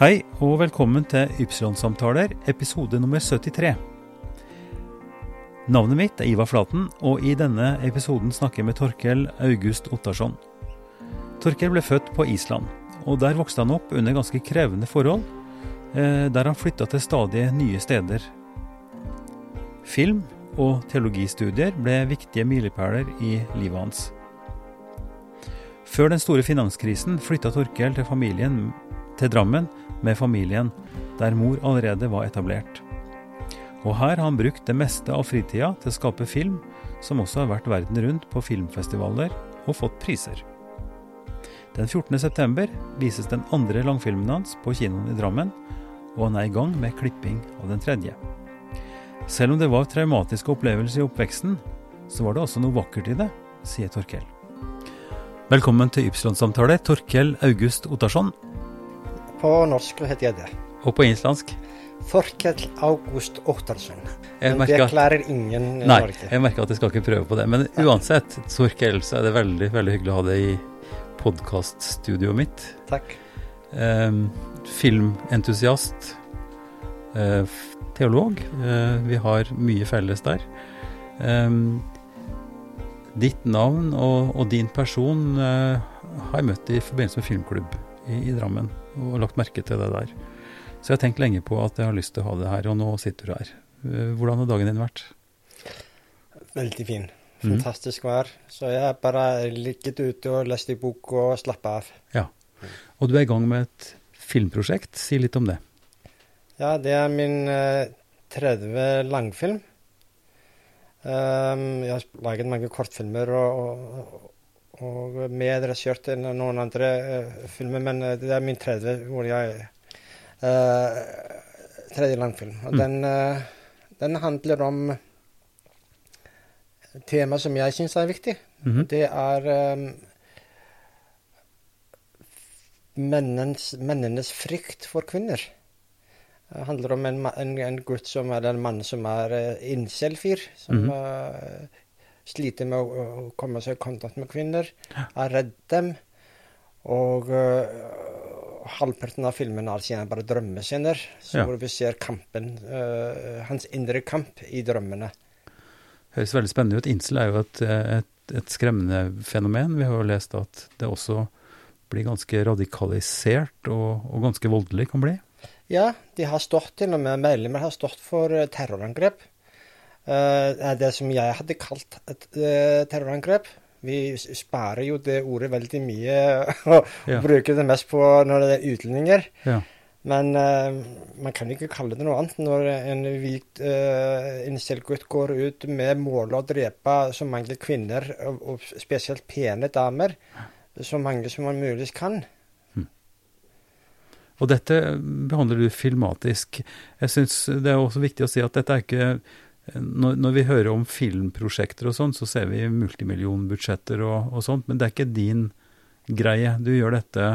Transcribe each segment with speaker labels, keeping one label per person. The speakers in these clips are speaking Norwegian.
Speaker 1: Hei, og velkommen til Ypsilon-samtaler, episode nummer 73. Navnet mitt er Ivar Flaten, og i denne episoden snakker jeg med Torkel August Ottarsson. Torkel ble født på Island, og der vokste han opp under ganske krevende forhold, eh, der han flytta til stadig nye steder. Film og teologistudier ble viktige milepæler i livet hans. Før den store finanskrisen flytta Torkel til familien til Drammen med familien, der mor allerede var etablert. Og her har han brukt det meste av fritida til å skape film, som også har vært verden rundt på filmfestivaler og fått priser. Den 14.9 vises den andre langfilmen hans på kinoen i Drammen, og han er i gang med klipping av den tredje. Selv om det var traumatiske opplevelser i oppveksten, så var det også noe vakkert i det, sier Torkel. Velkommen til Ypsilon-samtale, Torkel August Ottarsson.
Speaker 2: På norsk heter jeg det.
Speaker 1: Og på islandsk?
Speaker 2: Torkel August
Speaker 1: Ottersen.
Speaker 2: Men det klarer ingen i
Speaker 1: Nei,
Speaker 2: Norge.
Speaker 1: jeg merker at jeg skal ikke prøve på det. Men uansett, Torkel, så er det veldig veldig hyggelig å ha deg i podkaststudioet mitt.
Speaker 2: Takk.
Speaker 1: Eh, filmentusiast, eh, teolog. Eh, vi har mye felles der. Eh, ditt navn og, og din person eh, har jeg møtt i forbindelse med filmklubb i, i Drammen, og lagt merke til det der. Så jeg har tenkt lenge på at jeg har lyst til å ha det her, og nå sitter du her. Eh, hvordan har dagen din vært?
Speaker 2: Veldig fin.
Speaker 1: Mhm.
Speaker 2: Fantastisk vær. Så jeg har bare ligget ute og lest i bok og slappa av. Ja.
Speaker 1: Og du er i gang med et filmprosjekt. Si litt om det.
Speaker 2: Ja, det er min eh, tredje langfilm. Um, jeg har laget mange kortfilmer og, og, og medregissert enn noen andre uh, filmer, men eh, det er min tredje hvor jeg uh, Tredje langfilm. Og
Speaker 1: Mm.
Speaker 2: den, uh, den handler om et tema som jeg syns er viktig.
Speaker 1: Mhm.
Speaker 2: Det er um, mennens, mennenes frykt for kvinner. Det handler om en, en, en gutt som er en mann som er uh, incel-fyr. Som
Speaker 1: Mhm.
Speaker 2: eh, sliter med å, å komme seg i kontakt med kvinner. Er redd dem. Og uh, halvparten av filmen er bare drømmescener. Så
Speaker 1: Ja.
Speaker 2: hvor vi ser kampen, uh, hans indre kamp i drømmene.
Speaker 1: Høres veldig spennende ut. Insel er jo et, et, et skremmende fenomen. Vi har jo lest at det også blir ganske radikalisert og, og ganske voldelig kan bli.
Speaker 2: Ja, de har stått til og med medlemmer har stått for terrorangrep. Eh, Det er det som jeg hadde kalt et eh, terrorangrep. Vi sparer jo det ordet veldig mye og
Speaker 1: Ja.
Speaker 2: bruker det mest på når det er utlendinger.
Speaker 1: Ja.
Speaker 2: Men uh, man kan ikke kalle det noe annet når en hvit uh, incel-gutt går ut med mål å drepe så mange kvinner, og, og spesielt pene damer, så mange som man muligens kan.
Speaker 1: Og dette behandler du filmatisk. Jeg syns det er også viktig å si at dette er ikke Når, når vi hører om filmprosjekter og sånn, så ser vi multimillionbudsjetter og, og sånt, men det er ikke din greie. Du gjør dette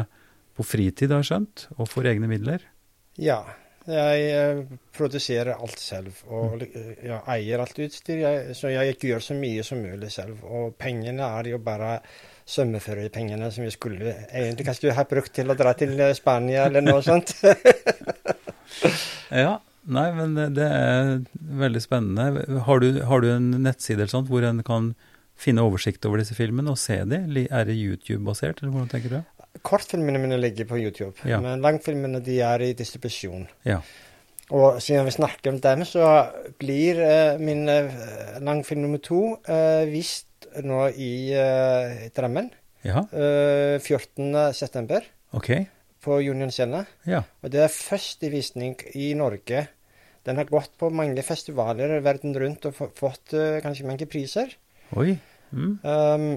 Speaker 1: på fritid, har jeg skjønt, og for egne midler.
Speaker 2: Ja. Jeg eh, produserer alt selv, og eh, jeg eier alt utstyr, jeg, så jeg gjør så mye som mulig selv. Og pengene er jo bare svømmeferiepengene som vi skulle egentlig kanskje ha brukt til å dra til Spania eller noe sånt.
Speaker 1: Ja, nei, men det- er veldig spennende. Har du, har du en nettside eller sånt hvor en kan finne oversikt over disse filmene og se de? Er det YouTube-basert, eller hvordan tenker du?
Speaker 2: Kortfilmene mine ligger på YouTube,
Speaker 1: Ja.
Speaker 2: men langfilmene de er i distribusjon.
Speaker 1: Ja.
Speaker 2: Og siden vi snakker om dem, så blir uh, min uh, langfilm nummer to uh, vist nå i Drammen.
Speaker 1: Ja,
Speaker 2: eh, 14. september på Union Scene.
Speaker 1: Ja.
Speaker 2: Og det er første visning i Norge. Den har gått på mange festivaler verden rundt og fått uh, ganske mange priser.
Speaker 1: Oi. Mm.
Speaker 2: Um,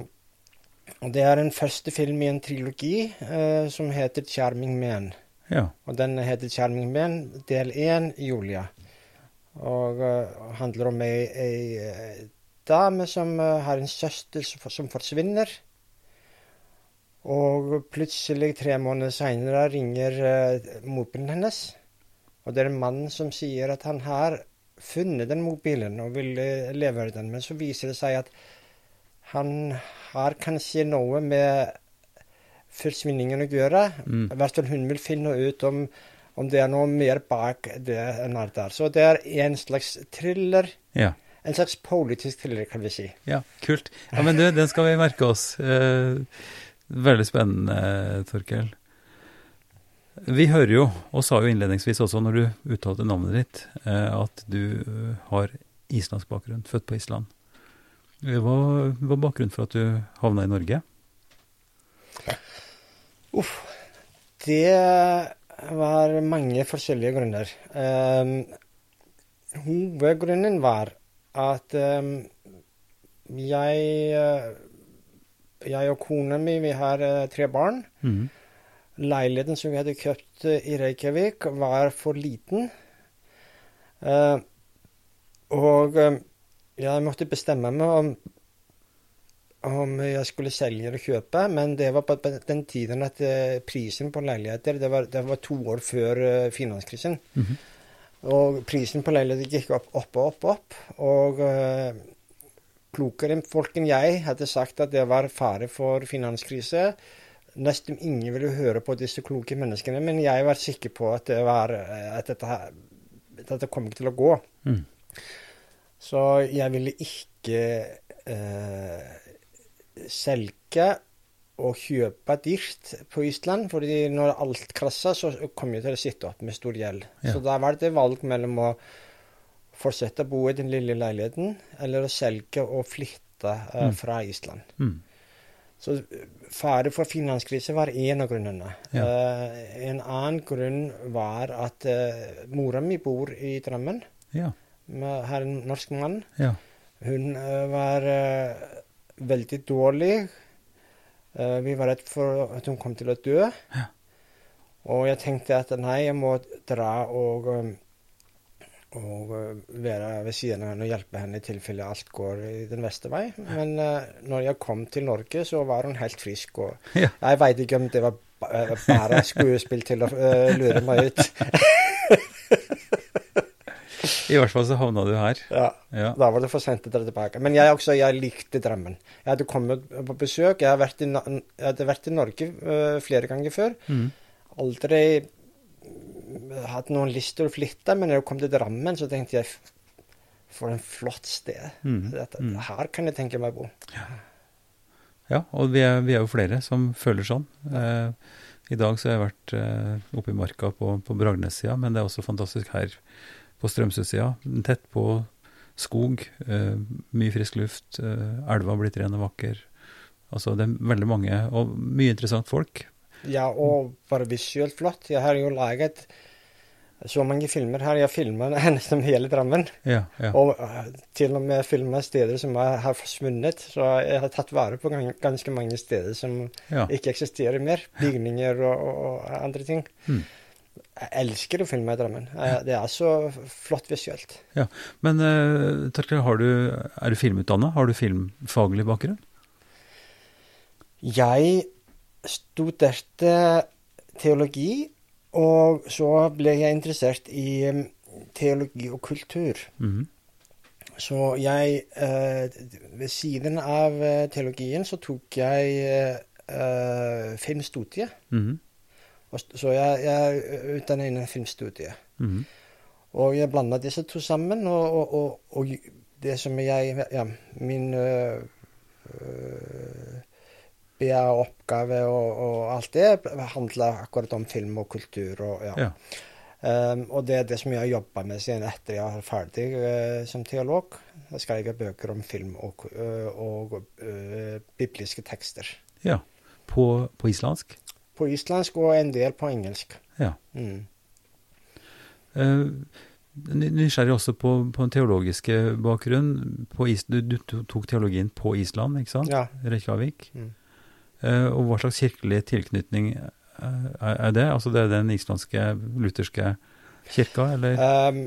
Speaker 2: og det er en første film i en trilogi uh, som heter 'Charming Man'.
Speaker 1: Ja.
Speaker 2: Og den heter 'Charming Man', del én, Julia. Og uh, handler om ei, ei dame som har en søster som, som forsvinner. Og plutselig, tre måneder seinere, ringer uh, moren hennes. Og det er en mann som sier at han har funnet den mobilen og vil leve levere den. Men så viser det seg at han har kanskje noe med forsvinningen å gjøre.
Speaker 1: Mm.
Speaker 2: I hvert fall hun vil finne ut om om det er noe mer bak det enn alt der. Så det er en slags thriller.
Speaker 1: Ja.
Speaker 2: En slags politisk thriller, kan vi si.
Speaker 1: Ja, kult. Ja, Men du, den skal vi merke oss. Eh, veldig spennende, Torkel. Vi hører jo, og sa jo innledningsvis også når du uttalte navnet ditt, eh, at du eh, har islandsk bakgrunn, født på Island. Hva var bakgrunnen for at du havna i Norge?
Speaker 2: Uff. Det var mange forskjellige grunner. Um, hovedgrunnen var at um, jeg, jeg og kona mi, vi har tre barn.
Speaker 1: Mhm.
Speaker 2: Leiligheten som vi hadde kjøpt uh, i Reykjavik, var for liten. Uh, og um, jeg måtte bestemme meg om om jeg skulle selge eller kjøpe, men det var på den tiden at prisen på leiligheter det var, det var to år før finanskrisen. finanskrisen.
Speaker 1: -hmm.
Speaker 2: Og prisen på leiligheter gikk opp, opp og opp. opp, Og uh, klokere folk enn jeg hadde sagt at det var fare for finanskrise. Nesten ingen ville høre på disse kloke menneskene, men jeg var sikker på at, det var, at dette, her- dette kom ikke til å gå.
Speaker 1: Mm.
Speaker 2: Så jeg ville ikke eh, selge og kjøpe dyrt på Island, fordi når alt krasser, så kom jeg til å sitte opp med stor gjeld.
Speaker 1: Ja.
Speaker 2: Så da var det valg mellom å fortsette å bo i den lille leiligheten, eller å selge og flytte eh,
Speaker 1: Mm.
Speaker 2: fra Island.
Speaker 1: Mm.
Speaker 2: Så eh, fare for finanskrise var en av grunnene.
Speaker 1: Ja.
Speaker 2: Uh, en annen grunn var at uh, mora mi bor i Drammen,
Speaker 1: Ja.
Speaker 2: med, har en norsk mann.
Speaker 1: ja.
Speaker 2: Hun uh, var eh, veldig dårlig. Eh, vi var redd for at hun kom til å dø.
Speaker 1: Ja.
Speaker 2: Og jeg tenkte at nei, jeg må dra og, um, og uh, være ved siden av henne og hjelpe henne i tilfelle alt går i den verste vei. Men uh, når jeg kom til Norge, så var hun helt frisk. Og
Speaker 1: Ja.
Speaker 2: jeg veit ikke om det var eh, bare skuespill til å uh, lure meg ut.
Speaker 1: I hvert fall så havna du her.
Speaker 2: ja.
Speaker 1: Ja.
Speaker 2: Da var det for sent å dra tilbake. Men jeg også, jeg likte drømmen. Jeg hadde kommet på besøk. Jeg, har vært i, jeg hadde vært i Norge uh, flere ganger før.
Speaker 1: Mm.
Speaker 2: Aldri hatt noen lyst til å flytte, men når jeg kom til Drammen, så tenkte jeg for en flott sted.
Speaker 1: Mm.
Speaker 2: Dette,
Speaker 1: Mm.
Speaker 2: Her kan jeg tenke meg å bo.
Speaker 1: Ja, og vi er, vi er jo flere som føler sånn. Eh, I dag så har jeg vært eh, oppe i marka på, på Bragnes-sida, men det er også fantastisk her på Strømsø-sida. Tett på skog, eh, mye frisk luft, eh, elva blitt ren og vakker. Altså det er veldig mange, og mye interessant folk.
Speaker 2: Ja, og bare visuelt flott. Jeg har jo laget så mange filmer her. Jeg filmer nesten hele Drammen.
Speaker 1: Ja, ja.
Speaker 2: Og øh, til og med filmer steder som har forsvunnet. Så jeg har tatt vare på ganske mange steder som
Speaker 1: ja.
Speaker 2: ikke eksisterer mer. Bygninger og, og, andre ting.
Speaker 1: Mm.
Speaker 2: Jeg elsker å filme i Drammen. Eh, Det er så flott visuelt.
Speaker 1: Ja, Men uh, har du, er du filmutdanna? Har du filmfaglig bakgrunn?
Speaker 2: Jeg studerte teologi, og så ble jeg interessert i um, teologi og kultur.
Speaker 1: Mhm.
Speaker 2: Så jeg eh, Ved siden av eh, teologien så tok jeg eh, eh, filmstudie.
Speaker 1: Mhm.
Speaker 2: Og Så jeg, jeg utdannet innen filmstudie.
Speaker 1: Mhm.
Speaker 2: Og jeg blanda disse to sammen, og, og, og, og det som jeg Ja, min øh, øh, BA-oppgave og, og alt det handler akkurat om film og kultur og ja.
Speaker 1: Ja.
Speaker 2: Um, og det er det som jeg har jobba med siden etter jeg er ferdig uh, som teolog. Jeg skrev bøker om film og, uh, og uh, bibliske tekster.
Speaker 1: ja. På, på islandsk?
Speaker 2: På islandsk og en del på engelsk.
Speaker 1: Ja.
Speaker 2: Mm.
Speaker 1: Eh, ny- Nysgjerrig også på, på den teologiske bakgrunn. På is, du, du tok teologien på Island, ikke sant?
Speaker 2: Ja.
Speaker 1: Reykjavik.
Speaker 2: Mm.
Speaker 1: Eh, og hva slags kirkelig tilknytning eh, er, det? Altså det er den islandske lutherske kirka, eller?
Speaker 2: Um,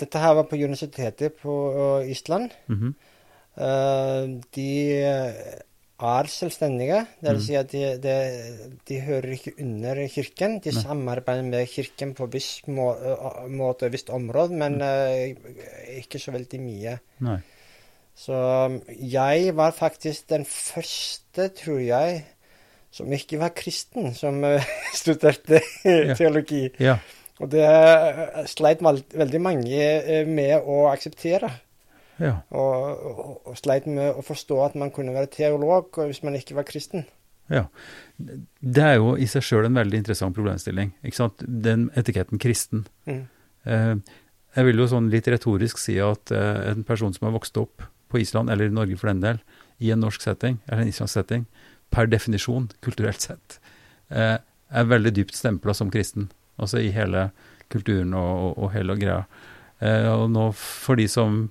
Speaker 2: dette her var på universitetet på Island. Island.
Speaker 1: -hmm.
Speaker 2: uh, de er selvstendige. Det vil
Speaker 1: Mm.
Speaker 2: si at de, de, de hører ikke under kirken. De
Speaker 1: Nei.
Speaker 2: samarbeider med kirken på viss må, øh, måte og visst område, men
Speaker 1: Mm.
Speaker 2: uh, ikke så veldig mye.
Speaker 1: Nei.
Speaker 2: Så um, jeg var faktisk den første, tror jeg, som ikke var kristen, som eh, studerte
Speaker 1: Ja.
Speaker 2: teologi.
Speaker 1: Ja.
Speaker 2: Og det eh, sleit veldig mange eh, med å akseptere.
Speaker 1: Ja.
Speaker 2: Og, og, og, sleit med å forstå at man kunne være teolog hvis man ikke var kristen.
Speaker 1: Ja. Det er jo i seg sjøl en veldig interessant problemstilling. ikke sant? Den etiketten kristen.
Speaker 2: Mm.
Speaker 1: Eh, jeg vil jo sånn litt retorisk si at eh, en person som har vokst opp på Island, eller i Norge for den del, i en norsk setting, eller en islandsk setting, per definisjon, kulturelt sett, eh, er veldig dypt stempla som kristen. Altså i hele kulturen og, og, og hele greia. Eh, og nå for de som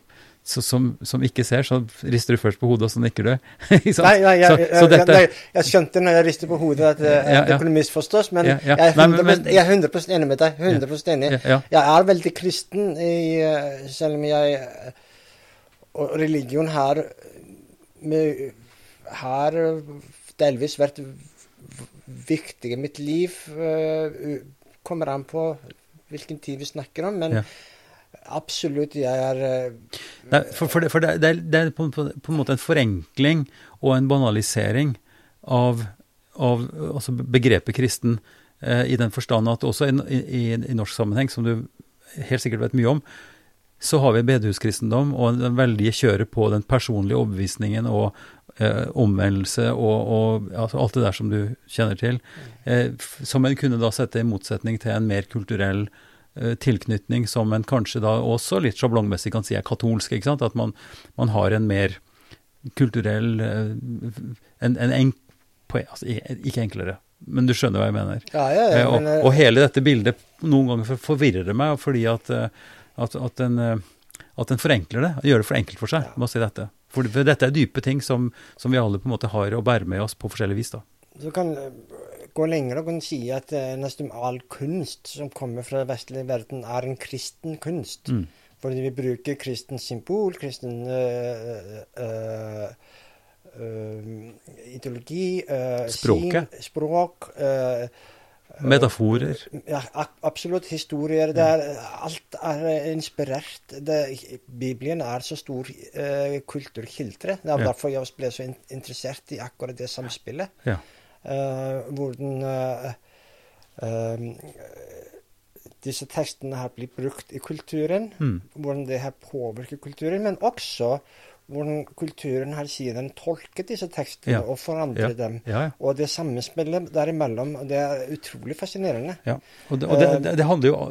Speaker 1: så, som, som, ikke ser, så rister du først på hodet, og så nikker du.
Speaker 2: nei, nei, jeg, så, så dette... nei, jeg, skjønte når jeg rister på hodet at, at ja, ja. det kunne misforstås, men, ja, jeg, er 100, men, jeg, er 100, enig med deg. 100% enig. Jeg er veldig kristen, i, eh, selv om jeg Og religion har har delvis vært viktig i mitt liv. Uh, kommer an på hvilken tid vi snakker om. men Absolutt, jeg er uh,
Speaker 1: Nei, For, for, det, for det, er, det, er, på, en måte en forenkling og en banalisering av, av altså begrepet kristen, uh, i den forstand at også i, i, i, norsk sammenheng, som du helt sikkert vet mye om, så har vi bedehuskristendom og den veldige kjøret på den personlige overbevisningen og eh, omvendelse og, og altså alt det der som du kjenner til, som en kunne da sette i motsetning til en mer kulturell Eh, tilknytning som en kanskje da også litt sjablongmessig kan si er katolsk. ikke sant? At man, man har en mer kulturell eh, en, en enk, altså, Ikke enklere, men du skjønner hva jeg mener.
Speaker 2: Ja, ja, ja,
Speaker 1: og,
Speaker 2: men,
Speaker 1: og, hele dette bildet noen ganger forvirrer meg, fordi at, at, at, en, at en forenkler det. Gjør det for enkelt for seg Ja. si dette. For, for dette er dype ting som, som, vi alle på en måte har å bære med oss på forskjellig vis. da.
Speaker 2: Så kan gå lenger og kan si at uh, nesten all kunst som kommer fra den vestlige verden, er en kristen kunst.
Speaker 1: Mm.
Speaker 2: Fordi vi bruker kristen symbol, kristen øh, øh, øh, ideologi
Speaker 1: Språket.
Speaker 2: Sin, språk.
Speaker 1: Metaforer.
Speaker 2: Ja, absolutt. Historier. Er, alt er inspirert. Det, Bibelen er så stor kulturkilde. Det er derfor jeg ble så interessert i akkurat det samspillet.
Speaker 1: Ja.
Speaker 2: Uh, hvordan uh, eh, disse tekstene har blitt brukt i kulturen.
Speaker 1: Mm.
Speaker 2: Hvordan det har påvirket kulturen. Men også hvordan kulturen har siden tolket disse tekstene
Speaker 1: ja.
Speaker 2: og forandret
Speaker 1: ja.
Speaker 2: dem.
Speaker 1: Ja,
Speaker 2: og det sammenspillet derimellom, det er utrolig fascinerende.
Speaker 1: Og, det, og det, det, det, handler jo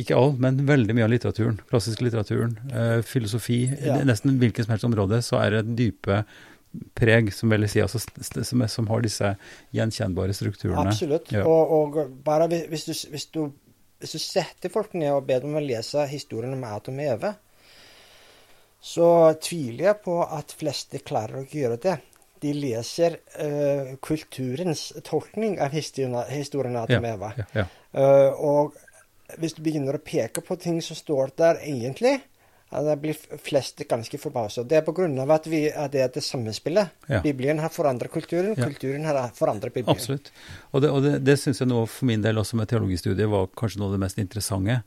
Speaker 1: ikke all, men veldig mye av litteraturen. Klassisk litteraturen. Eh, filosofi. Nesten hvilket som helst område så er det dype preg, som vil si, altså, som, som, har disse gjenkjennbare strukturene.
Speaker 2: Absolutt. Og, og, bare hvis du, hvis, du, hvis du, setter folk ned og ber dem å lese historien om Adam og Eve, så tviler jeg på at fleste klarer å gjøre det. De leser uh, kulturens tolkning av historien, av Adam Eva.
Speaker 1: Ja, ja,
Speaker 2: uh, og hvis du begynner å peke på ting som står der egentlig, det blir fleste ganske forbauset. Det er pga. at, vi, at det er det sammenspillet.
Speaker 1: Ja.
Speaker 2: Bibelen har forandret kulturen, ja. kulturen har forandret Bibelen.
Speaker 1: Absolutt. Og det, og det, det syns jeg nå for min del også med teologistudiet var kanskje noe av det mest interessante.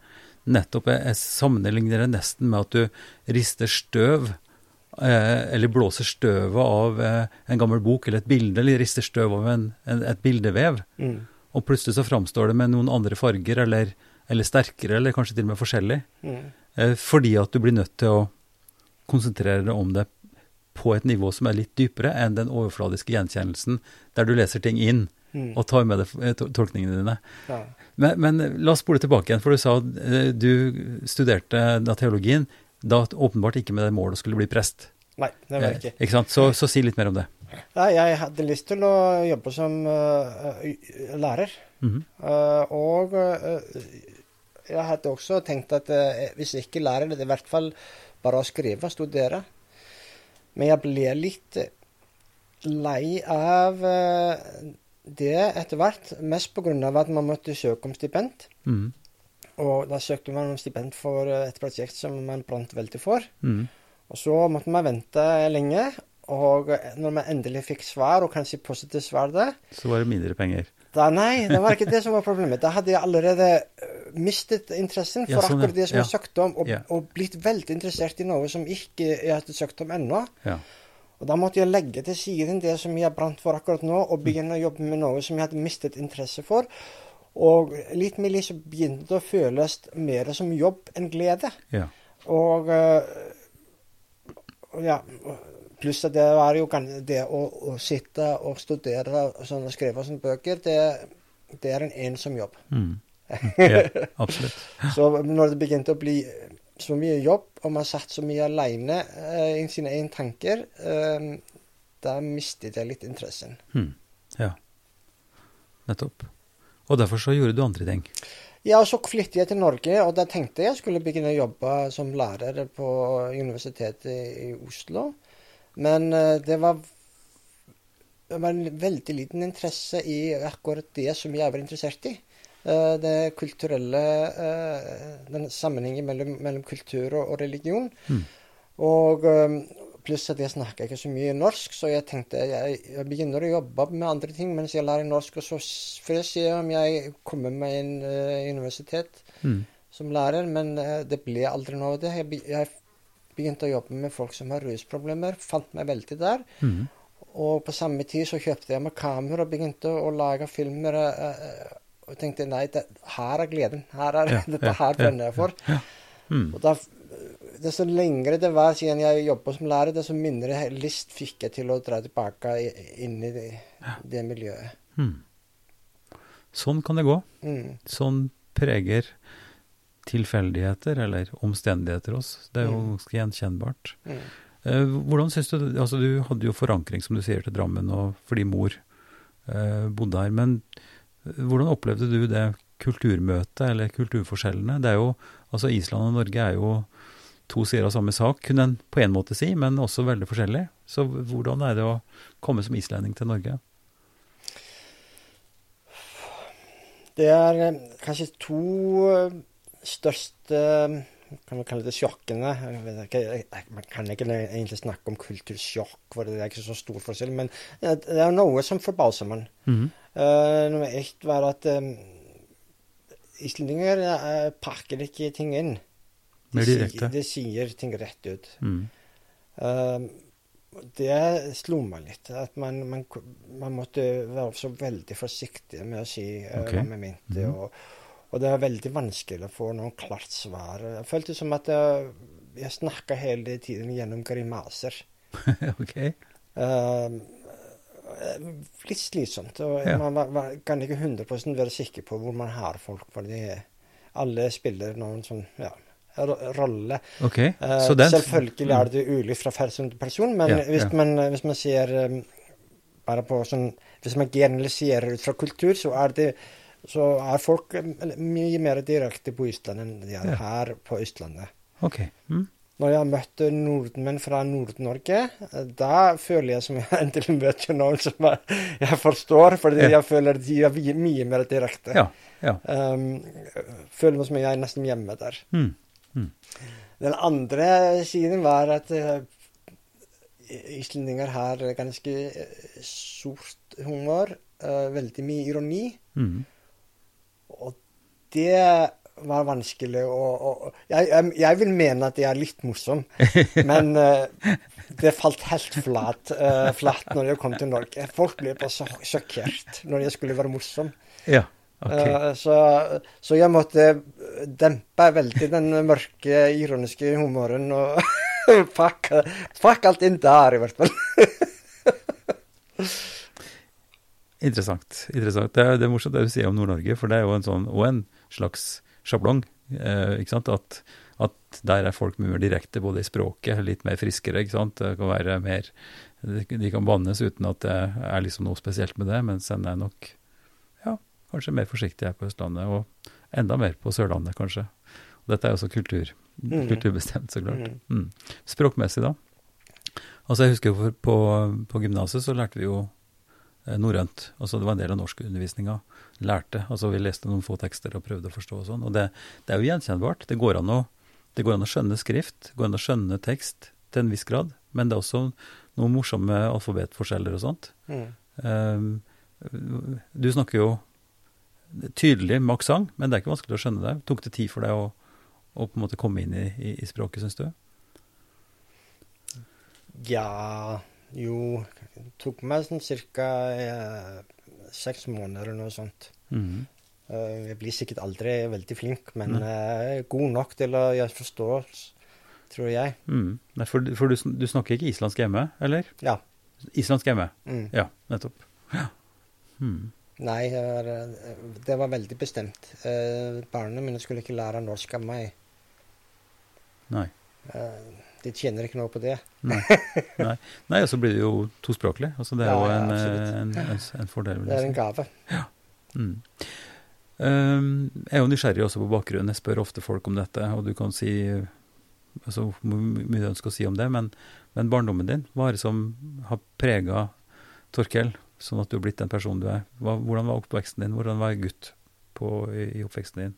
Speaker 1: Nettopp jeg, sammenligner det nesten med at du rister støv, eh, eller blåser støvet av eh, en gammel bok eller et bilde, eller rister støv av en, en, et bildevev.
Speaker 2: Mm.
Speaker 1: Og plutselig så framstår det med noen andre farger, eller, eller sterkere, eller kanskje til og med forskjellig.
Speaker 2: Mm.
Speaker 1: Eh, fordi at du blir nødt til å konsentrere deg om det på et nivå som er litt dypere enn den overfladiske gjenkjennelsen, der du leser ting inn
Speaker 2: mm.
Speaker 1: og tar med deg eh, tolkningene dine.
Speaker 2: Ja.
Speaker 1: Men, men, la oss spole tilbake igjen, for du sa at eh, du studerte da teologien, da åpenbart ikke med det målet å skulle bli prest.
Speaker 2: Nei, det var ikke.
Speaker 1: ikke sant? Så, så, si litt mer om det.
Speaker 2: Ja, jeg hadde lyst til å jobbe som uh, lærer.
Speaker 1: Mm -hmm.
Speaker 2: uh, og uh, jeg hadde også tenkt at eh, hvis jeg ikke lærer det, i hvert fall bare å skrive og studere. Men jeg ble litt eh, lei av eh, det etter hvert. Mest pga. at man måtte søke om stipend.
Speaker 1: Mm.
Speaker 2: Og da søkte man om stipend for eh, et prosjekt som man brant veldig for.
Speaker 1: Mm.
Speaker 2: Og så måtte man vente lenge. Og eh, når man endelig fikk svar, og kanskje positivt svar der
Speaker 1: Så var det mindre penger?
Speaker 2: Da, nei, det var ikke det som var problemet. Da hadde jeg allerede eh, mistet interessen for
Speaker 1: ja, sånn,
Speaker 2: akkurat det som
Speaker 1: ja.
Speaker 2: jeg søkte om, og,
Speaker 1: ja.
Speaker 2: og, blitt veldig interessert i noe som ikke jeg hadde søkt om ennå.
Speaker 1: Ja.
Speaker 2: Og da måtte jeg legge til side det som jeg brant for akkurat nå, og begynne å jobbe med noe som jeg hadde mistet interesse for. Og litt med litt så begynte det å føles mer som jobb enn glede.
Speaker 1: Ja.
Speaker 2: Og eh, ja, pluss at det var jo det å, å sitte og studere sånn, og skrive sånne bøker, det, det er en ensom jobb.
Speaker 1: Mm. ja. Absolutt.
Speaker 2: Så når det begynte å bli så mye jobb, og man satt så mye aleine eh, i sine egne tanker, eh, da mistet jeg litt interessen.
Speaker 1: Hmm. Ja. Nettopp. Og derfor så gjorde du andre ting.
Speaker 2: Ja, og så flyttet jeg til Norge, og da tenkte jeg jeg skulle begynne å jobbe som lærer på Universitetet i Oslo. Men eh, det var, det var en veldig liten interesse i akkurat det som jeg var interessert i. Eh, Det kulturelle eh, Den sammenhengen mellom, mellom kultur og, og religion.
Speaker 1: Mm.
Speaker 2: Og eh, pluss at jeg snakker ikke så mye norsk, så jeg tenkte jeg, jeg begynner å jobbe med andre ting mens jeg lærer norsk, og så får jeg se om jeg kommer meg inn uh, universitet
Speaker 1: Mm.
Speaker 2: som lærer, men uh, det ble aldri noe av det. Jeg, jeg begynte å jobbe med folk som har rusproblemer, fant meg veldig der.
Speaker 1: Mm.
Speaker 2: Og på samme tid så kjøpte jeg meg kamera og begynte å lage filmer. eh, eh, jeg tenkte nei, det, her er gleden. Her er,
Speaker 1: Ja,
Speaker 2: dette her brenner jeg for.
Speaker 1: Mm.
Speaker 2: Og da, desto lengre det var siden jeg jobbet som lærer, desto mindre lyst fikk jeg til å dra tilbake inn i det, det miljøet.
Speaker 1: Mm. Sånn kan det gå.
Speaker 2: Mm.
Speaker 1: Sånn preger tilfeldigheter eller omstendigheter oss. Det er jo
Speaker 2: Mm.
Speaker 1: ganske gjenkjennbart.
Speaker 2: Mm.
Speaker 1: Eh, hvordan synes du Altså, du hadde jo forankring, som du sier, til Drammen og fordi mor eh, bodde her. Men hvordan opplevde du det kulturmøtet, eller kulturforskjellene? Det er jo Altså, Island og Norge er jo to sider av samme sak, kunne en på en måte si, men også veldig forskjellig. Så hvordan er det å komme som islending til Norge?
Speaker 2: Det er eh, kanskje to eh, største kan vi kalle det sjokkene. Jeg jeg, jeg, man kan ikke egentlig snakke om kultursjokk, for det er ikke så stor forskjell. Men eh, det er noe som forbauser meg.
Speaker 1: Mhm.
Speaker 2: Uh, nummer ett var at um, islendinger uh, pakker ikke ting inn.
Speaker 1: De,
Speaker 2: sier- De sier ting rett ut.
Speaker 1: Mm.
Speaker 2: Uh, det slo meg litt. At man, man, man måtte være så veldig forsiktig med å si uh,
Speaker 1: okay.
Speaker 2: hva man mente.
Speaker 1: Mhm.
Speaker 2: Og, og det var veldig vanskelig å få noe klart svar. Jeg følte som at jeg, jeg snakka hele tiden gjennom grimaser.
Speaker 1: ok.
Speaker 2: Uh, litt slitsomt. Og
Speaker 1: Ja.
Speaker 2: man var, kan ikke 100 være sikker på hvor man har folk. Fordi alle spiller noen sånn ja, rolle.
Speaker 1: Ok, Uh,
Speaker 2: Selvfølgelig er det ulikt fra person til person, men
Speaker 1: Ja,
Speaker 2: hvis. Man, hvis man ser um, bare på sånn Hvis man generaliserer ut fra kultur, så er det så er folk mye mer direkte på Island enn de er
Speaker 1: Ja.
Speaker 2: her på Østlandet.
Speaker 1: Ok. Mm.
Speaker 2: Når jeg har møtt nordmenn fra Nord-Norge, eh, da føler jeg som jeg endelig møter noen som jeg, forstår, fordi
Speaker 1: Ja.
Speaker 2: jeg føler de er mye, mer direkte.
Speaker 1: Ja. ja.
Speaker 2: Um, føler meg som jeg er nesten hjemme der.
Speaker 1: Mm. Mm.
Speaker 2: Den andre siden var at uh, islendinger har ganske eh, sort humor, uh, veldig mye ironi,
Speaker 1: Mm.
Speaker 2: Det var vanskelig å, å jeg, jeg, jeg vil mene at jeg er litt morsom, men uh, det falt helt flat, uh, flatt når jeg kom til Norge. Folk ble bare så sjokkert når jeg skulle være morsom.
Speaker 1: Ja. okay.
Speaker 2: uh, så, så jeg måtte dempe veldig den mørke, ironiske humoren og pakke, pakke alt inn der, i hvert fall.
Speaker 1: Interessant. interessant. Det, er, det er morsomt det du sier om Nord-Norge, for det er jo en sånn, og en slags sjablong. Eh, ikke sant? At, at der er folk mye mer direkte, både i språket, litt mer friskere. ikke sant? Det kan være mer De kan bannes uten at det er liksom noe spesielt med det, mens en er nok ja, kanskje mer forsiktig her på Østlandet, og enda mer på Sørlandet, kanskje. Og dette er jo også kultur,
Speaker 2: Mm.
Speaker 1: kulturbestemt, så klart.
Speaker 2: Mm.
Speaker 1: Mm. Språkmessig, da? Altså, jeg husker på, på, på gymnaset så lærte vi jo norrønt. Altså, det var en del av norskundervisninga. Lærte. Altså, vi leste noen få tekster og prøvde å forstå og sånn. Og det, det er jo gjenkjennbart. Det går, å, det går an å skjønne skrift, det går an å skjønne tekst til en viss grad. Men det er også noen morsomme alfabetforskjeller og sånt.
Speaker 2: Mm.
Speaker 1: Um, du snakker jo tydelig med aksent, men det er ikke vanskelig å skjønne det. Tok det tid for deg å, å på en måte komme inn i, i, i språket, syns du?
Speaker 2: Ja Jo, det tok meg sånn ca. Eh, seks måneder eller noe sånt.
Speaker 1: Mhm.
Speaker 2: Uh, jeg blir sikkert aldri veldig flink, men
Speaker 1: mm.
Speaker 2: uh, god nok til å jeg forstår, tror jeg.
Speaker 1: Mm. Nei, for for du, du snakker ikke islandsk hjemme, eller?
Speaker 2: Ja.
Speaker 1: Islandsk hjemme,
Speaker 2: Mm.
Speaker 1: ja, nettopp. Ja. Mm.
Speaker 2: Nei, var, eh, det var veldig bestemt. Uh, barna mine skulle ikke lære norsk av meg.
Speaker 1: Nei.
Speaker 2: Eh, de tjener ikke noe på det.
Speaker 1: Nei. Nei. Nei, og så blir det jo tospråklig. Altså, det er
Speaker 2: Ja,
Speaker 1: jo en, en, en, en fordel.
Speaker 2: Det er en
Speaker 1: gave.
Speaker 2: gave.
Speaker 1: Mm. Um, jeg er jo nysgjerrig også på bakgrunnen. Jeg spør ofte folk om dette, og du kan si altså, mye du ønsker å si om det, men, men barndommen din, hva er det som har prega Torkel, sånn at du har blitt den personen du er? Hva, hvordan var oppveksten din? Hvordan var jeg gutt på, i, i oppveksten din?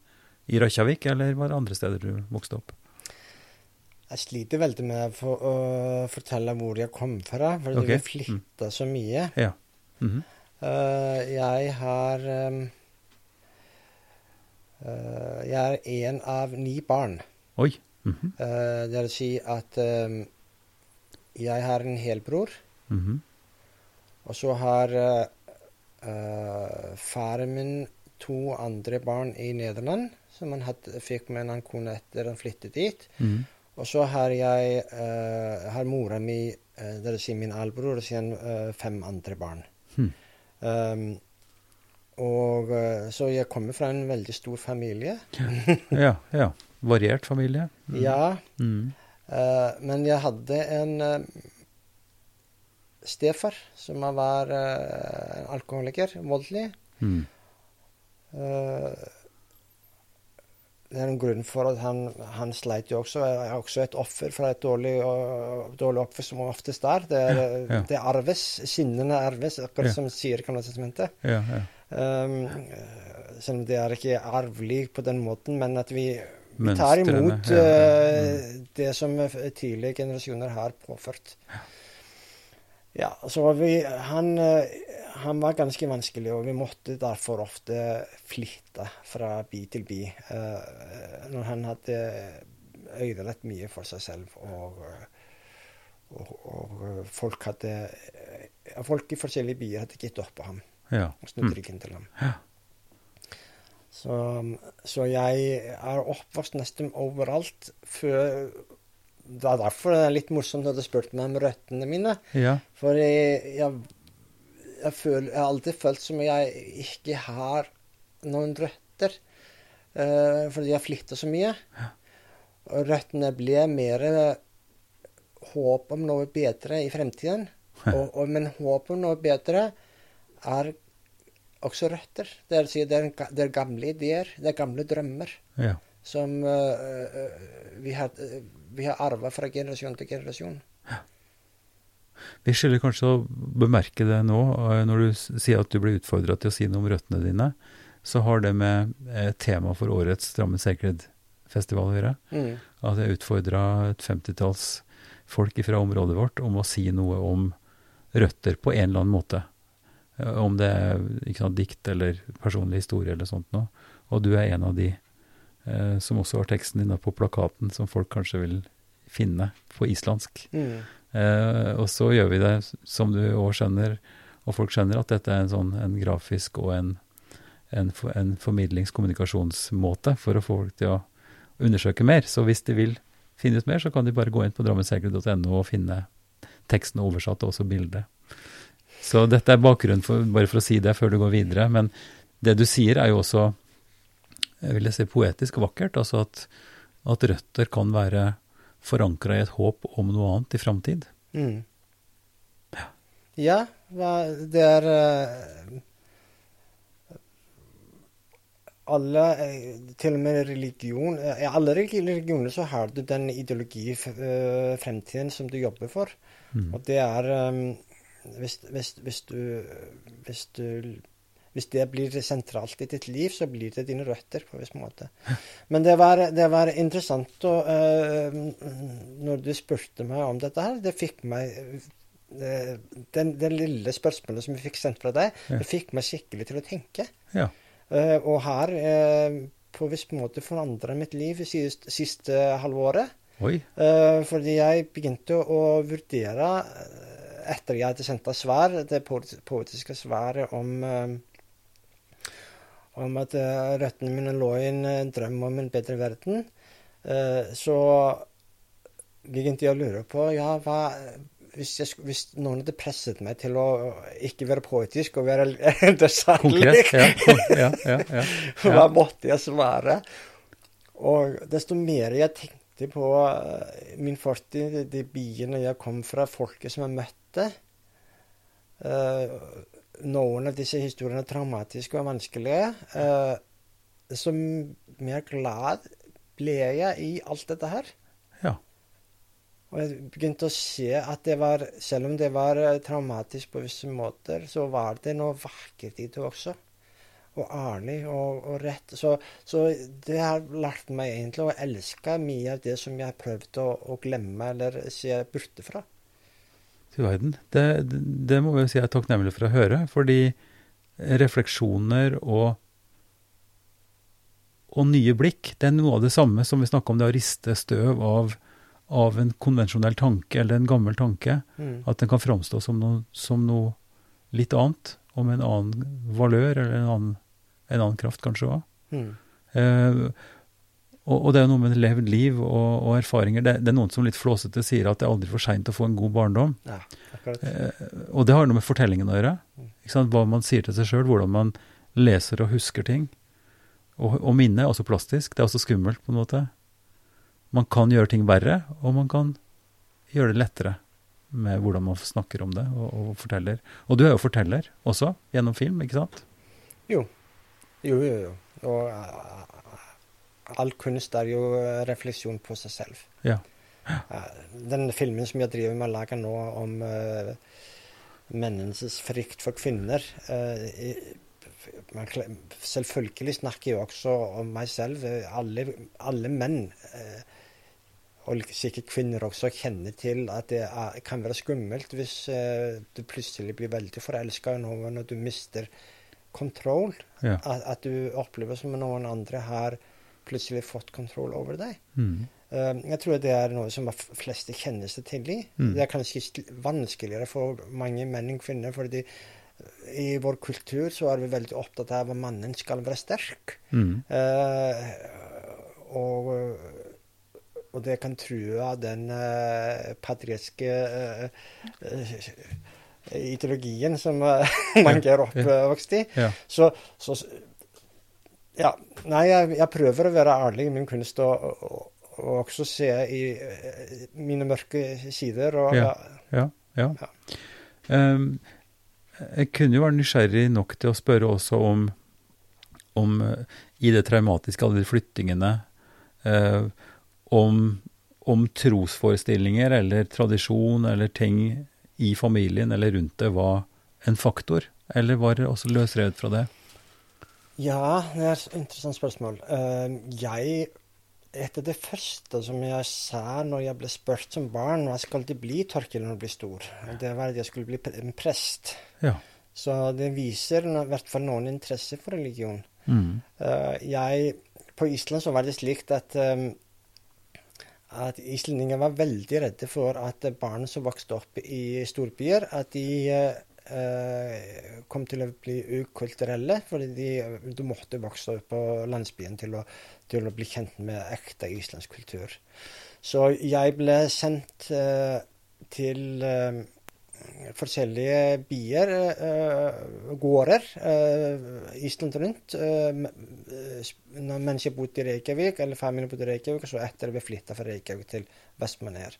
Speaker 1: I Reykjavik, eller var det andre steder du vokste opp?
Speaker 2: Jeg sliter veldig med for, å fortelle hvor jeg kom fra, for
Speaker 1: Ok,
Speaker 2: har flytta så mye.
Speaker 1: Ja. Mm
Speaker 2: -hmm. uh, jeg har um, uh, Jeg er én av ni barn.
Speaker 1: Oi. Mm
Speaker 2: -hmm. uh, det vil si at um, jeg har en helbror,
Speaker 1: -hmm.
Speaker 2: og så har faren min to andre barn i Nederland, som han hadde, fikk med en kone etter han flyttet dit.
Speaker 1: Mhm.
Speaker 2: Og så har jeg uh, har mora mi, uh, det vil si min allbror, og så eh, fem andre barn.
Speaker 1: Hmm.
Speaker 2: Um, og eh, Så jeg kommer fra en veldig stor familie.
Speaker 1: Ja, ja. Variert familie? Mm.
Speaker 2: Ja.
Speaker 1: Mm.
Speaker 2: eh, men jeg hadde en uh, stefar som var en alkoholiker, voldelig.
Speaker 1: Mm.
Speaker 2: Eh, det er en grunn for at han, han sleit jo også. Er også et offer for et dårlig, og- dårlig offer som oftest er. Det, er,
Speaker 1: Ja, ja.
Speaker 2: det arves. Sinnene arves, akkurat
Speaker 1: Ja.
Speaker 2: som sier testamentet.
Speaker 1: Ja, ja.
Speaker 2: Um, selv om det er ikke arvelig på den måten, men at vi, vi tar imot eh, det som tidlige tidligere generasjoner har påført. Ja, så vi, han, eh, han var ganske vanskelig, og vi måtte derfor ofte flytte fra by til by. eh, når han hadde ødelagt mye for seg selv, og, og, og folk hadde eh, Folk i forskjellige byer hadde gitt opp på ham
Speaker 1: ja.
Speaker 2: og snudd ryggen til ham.
Speaker 1: Ja.
Speaker 2: Så, så jeg er oppvokst nesten overalt før Det er derfor det er litt morsomt når du spurte meg om røttene mine.
Speaker 1: Ja.
Speaker 2: For jeg, jeg, jeg, føler, jeg har alltid følt som jeg ikke har noen røtter. Uh, fordi jeg flytta så mye. Og røttene ble mer håp om noe bedre i fremtiden. Og, og, men håp om noe bedre er også røtter. Det si, det er, det er gamle ideer, det er gamle drømmer
Speaker 1: ja.
Speaker 2: som eh, eh, vi har, uh, vi har arva fra generasjon til generasjon.
Speaker 1: Vi skylder kanskje å bemerke det nå, eh, når du sier at du blir utfordra til å si noe om røttene dine. Så har det med eh, tema for årets Drammen Sacred-festival å gjøre.
Speaker 2: Mm.
Speaker 1: At jeg utfordra et femtitalls folk fra området vårt om å si noe om røtter på en eller annen måte. Eh, Om det er ikke sant, dikt eller personlig historie eller sånt noe. Og du er en av de eh, som også har teksten din på plakaten, som folk kanskje vil finne på islandsk.
Speaker 2: Mm.
Speaker 1: Eh, og så gjør vi det, som du òg skjønner, og folk skjønner, at dette er en sånn en grafisk og en, en, en formidlingskommunikasjonsmåte for å få folk til å undersøke mer. Så hvis de vil finne ut mer, så kan de bare gå inn på drammensegler.no og finne teksten oversatt og også bildet. Så dette er bakgrunnen, for, bare for å si det før du går videre. Men det du sier er jo også, jeg vil si, poetisk vakkert. Altså at, at røtter kan være forankra i et håp om noe annet i framtid.
Speaker 2: Mm. Ja, ja. det er eh, Alle, eh, til og med religion eh, I alle religioner så har du den ideologi fremtiden som du jobber for.
Speaker 1: Mm.
Speaker 2: Og det er hvis, hvis, hvis, du, hvis du Hvis det blir sentralt i ditt liv, så blir det dine røtter på en viss måte. Men det var, det var interessant å, uh, Når du spurte meg om dette her, det fikk meg eh, den, det lille spørsmålet som jeg fikk sendt fra deg,
Speaker 1: Ja.
Speaker 2: det fikk meg skikkelig til å tenke.
Speaker 1: Ja.
Speaker 2: Uh, og har på en viss måte forandra mitt liv siste, siste halvåret. Fordi jeg begynte å vurdere, etter jeg hadde sendt deg svar, det poetiske svaret om, om at uh, røttene mine lå i en uh, drøm om en bedre verden, uh, så begynte jeg å lure på ja, hva hvis, jeg, hvis, noen hadde presset meg til å ikke være poetisk og være dessertlig,
Speaker 1: ja, ja, ja,
Speaker 2: hva måtte jeg svare? Og desto mer jeg tenkte på min fortid, de byene jeg kom fra, folket som jeg møtte noen av disse historiene er traumatiske og vanskelige. Eh, så mer glad ble jeg i alt dette her.
Speaker 1: Ja.
Speaker 2: Og jeg begynte å se at det var, selv om det var eh, traumatisk på visse måter, så var det noe vakkert i det også. Og ærlig og, og rett. Så, så, det har lært meg egentlig å elske mye av det som jeg har prøvd å, å glemme eller se borte fra
Speaker 1: til verden. Det, det må vi si jeg er takknemlig for å høre, fordi refleksjoner og, og nye blikk, det er noe av det samme som vi snakker om det å riste støv av, av en konvensjonell tanke eller en gammel tanke. Mm. At den kan framstå som noe, som noe, litt annet, og med en annen valør eller en annen, en annen kraft kanskje òg. Mm. Eh, og, og, det er jo noe med levd liv og, og erfaringer. Det, det, er noen som litt flåsete sier at det er aldri for seint å få en god barndom. Ja, eh, og det har noe med fortellingen å gjøre. Hva man sier til seg sjøl, hvordan man leser og husker ting. Og, og minnet er også plastisk. Det er også skummelt, på en måte. Man kan gjøre ting verre, og man kan gjøre det lettere med hvordan man snakker om det og, og forteller. Og du er jo forteller også, gjennom film, ikke sant?
Speaker 2: Jo. Jo, jo, jo. Og all kunst er jo eh, refleksjon på seg selv.
Speaker 1: Ja.
Speaker 2: Den filmen som jeg driver med å lage nå om uh, menneskets frykt for kvinner uh, Selvfølgelig snakker jeg også om meg selv. Alle, alle menn, uh, og sikkert kvinner også, kjenner til at det er, kan være skummelt hvis du plutselig blir veldig forelska i noen og du mister kontroll.
Speaker 1: Ja.
Speaker 2: At, at, du opplever som noen andre har plutselig fått kontroll over deg.
Speaker 1: Mm.
Speaker 2: Uh, jeg tror det er noe som de fleste kjenner seg til i. Mm. Det er kanskje vanskeligere for mange menn enn kvinner. fordi i vår kultur så er vi veldig opptatt av at mannen skal være sterk.
Speaker 1: Mm.
Speaker 2: Uh, og, og, det kan true den uh, patriotiske uh, ideologien som mange er oppvokst i.
Speaker 1: Ja.
Speaker 2: Så, så, ja. Nei, jeg, jeg, prøver å være ærlig i min kunst og, og, og også se i uh, mine mørke sider. Og,
Speaker 1: ja. ja, ja. ja. Um, jeg kunne jo være nysgjerrig nok til å spørre også om, om uh, i det traumatiske, alle de flyttingene, uh, om, om trosforestillinger eller tradisjon eller ting i familien eller rundt det var en faktor, eller var det også løsrevet fra det?
Speaker 2: Ja, det er et interessant spørsmål. Uh, jeg etter det første som jeg sa når jeg ble spurt som barn hva skal det bli Torkil når du blir stor, det var at jeg skulle bli en prest.
Speaker 1: Ja.
Speaker 2: Så det viser i hvert fall noen interesse for religion.
Speaker 1: Mm.
Speaker 2: Uh, jeg, på Island så var det slik at um, at islendinger var veldig redde for at barn som vokste opp i storbyer, at de eh, kom til å bli ukulturelle. fordi de, du måtte vokse opp på landsbyen til å, til å, bli kjent med ekte islandsk kultur. Så jeg ble sendt eh, til eh, forskjellige byer, uh, gårder, uh, Island rundt, uh, mens jeg bodde i Reykjavik, eller familien bodde i Reykjavik, og så etter vi flytta fra Reykjavik til Vestmaner.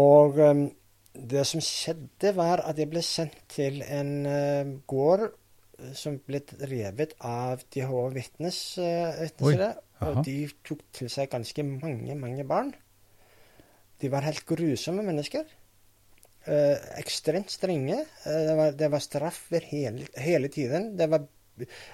Speaker 2: Og um, det som skjedde, var at jeg ble sendt til en uh, gård eh, som ble drevet av de Jehova Vitnes. Uh, og de tok til seg ganske mange, mange barn. De var helt grusomme mennesker. Uh, ekstremt strenge. Uh, det, var, det, var, straff hele, hele tiden. Det var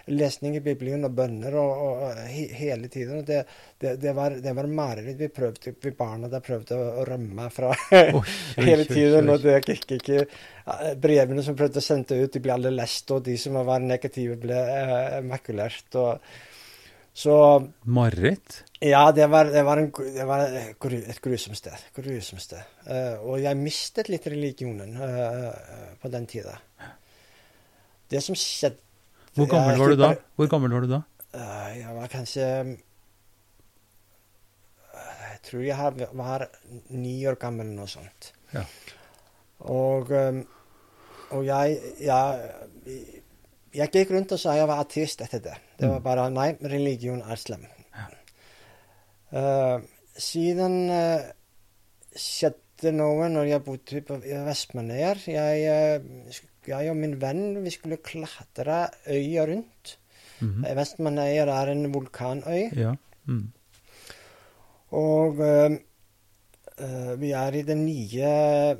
Speaker 2: lesning i Bibelen og bønner og, og he, hele tiden. Det, det, det, var, det var mareritt. Vi prøvde, vi barna der prøvde å, rømme fra hele tiden. Og det gikk ikke Brevene som prøvde å sende ut, de ble alle lest, og de som var negative, ble eh, makulert. og så
Speaker 1: Mareritt?
Speaker 2: Ja, det var, det var, en, det var et grusomt sted. Grusomt sted. Uh, og jeg mistet litt religionen uh, på den tida. Det som skjedde
Speaker 1: Hvor gammel
Speaker 2: jeg
Speaker 1: var du da? Hvor gammel var du da?
Speaker 2: Eh, Jeg var kanskje Jeg tror jeg var ni år gammel eller noe sånt.
Speaker 1: Ja.
Speaker 2: Og, eh, og jeg, jeg Jeg gikk rundt og sa jeg var ateist etter det. Det var
Speaker 1: Mm.
Speaker 2: bare Nei, religion er slem. Eh, siden uh, skjedde noe når jeg bodde på i Jeg, eh, jeg og min venn vi skulle klatre øya rundt.
Speaker 1: Mm
Speaker 2: -hmm. Vestmannøya er en vulkanøy.
Speaker 1: Ja. Mm.
Speaker 2: Og uh, eh, vi er i den nye,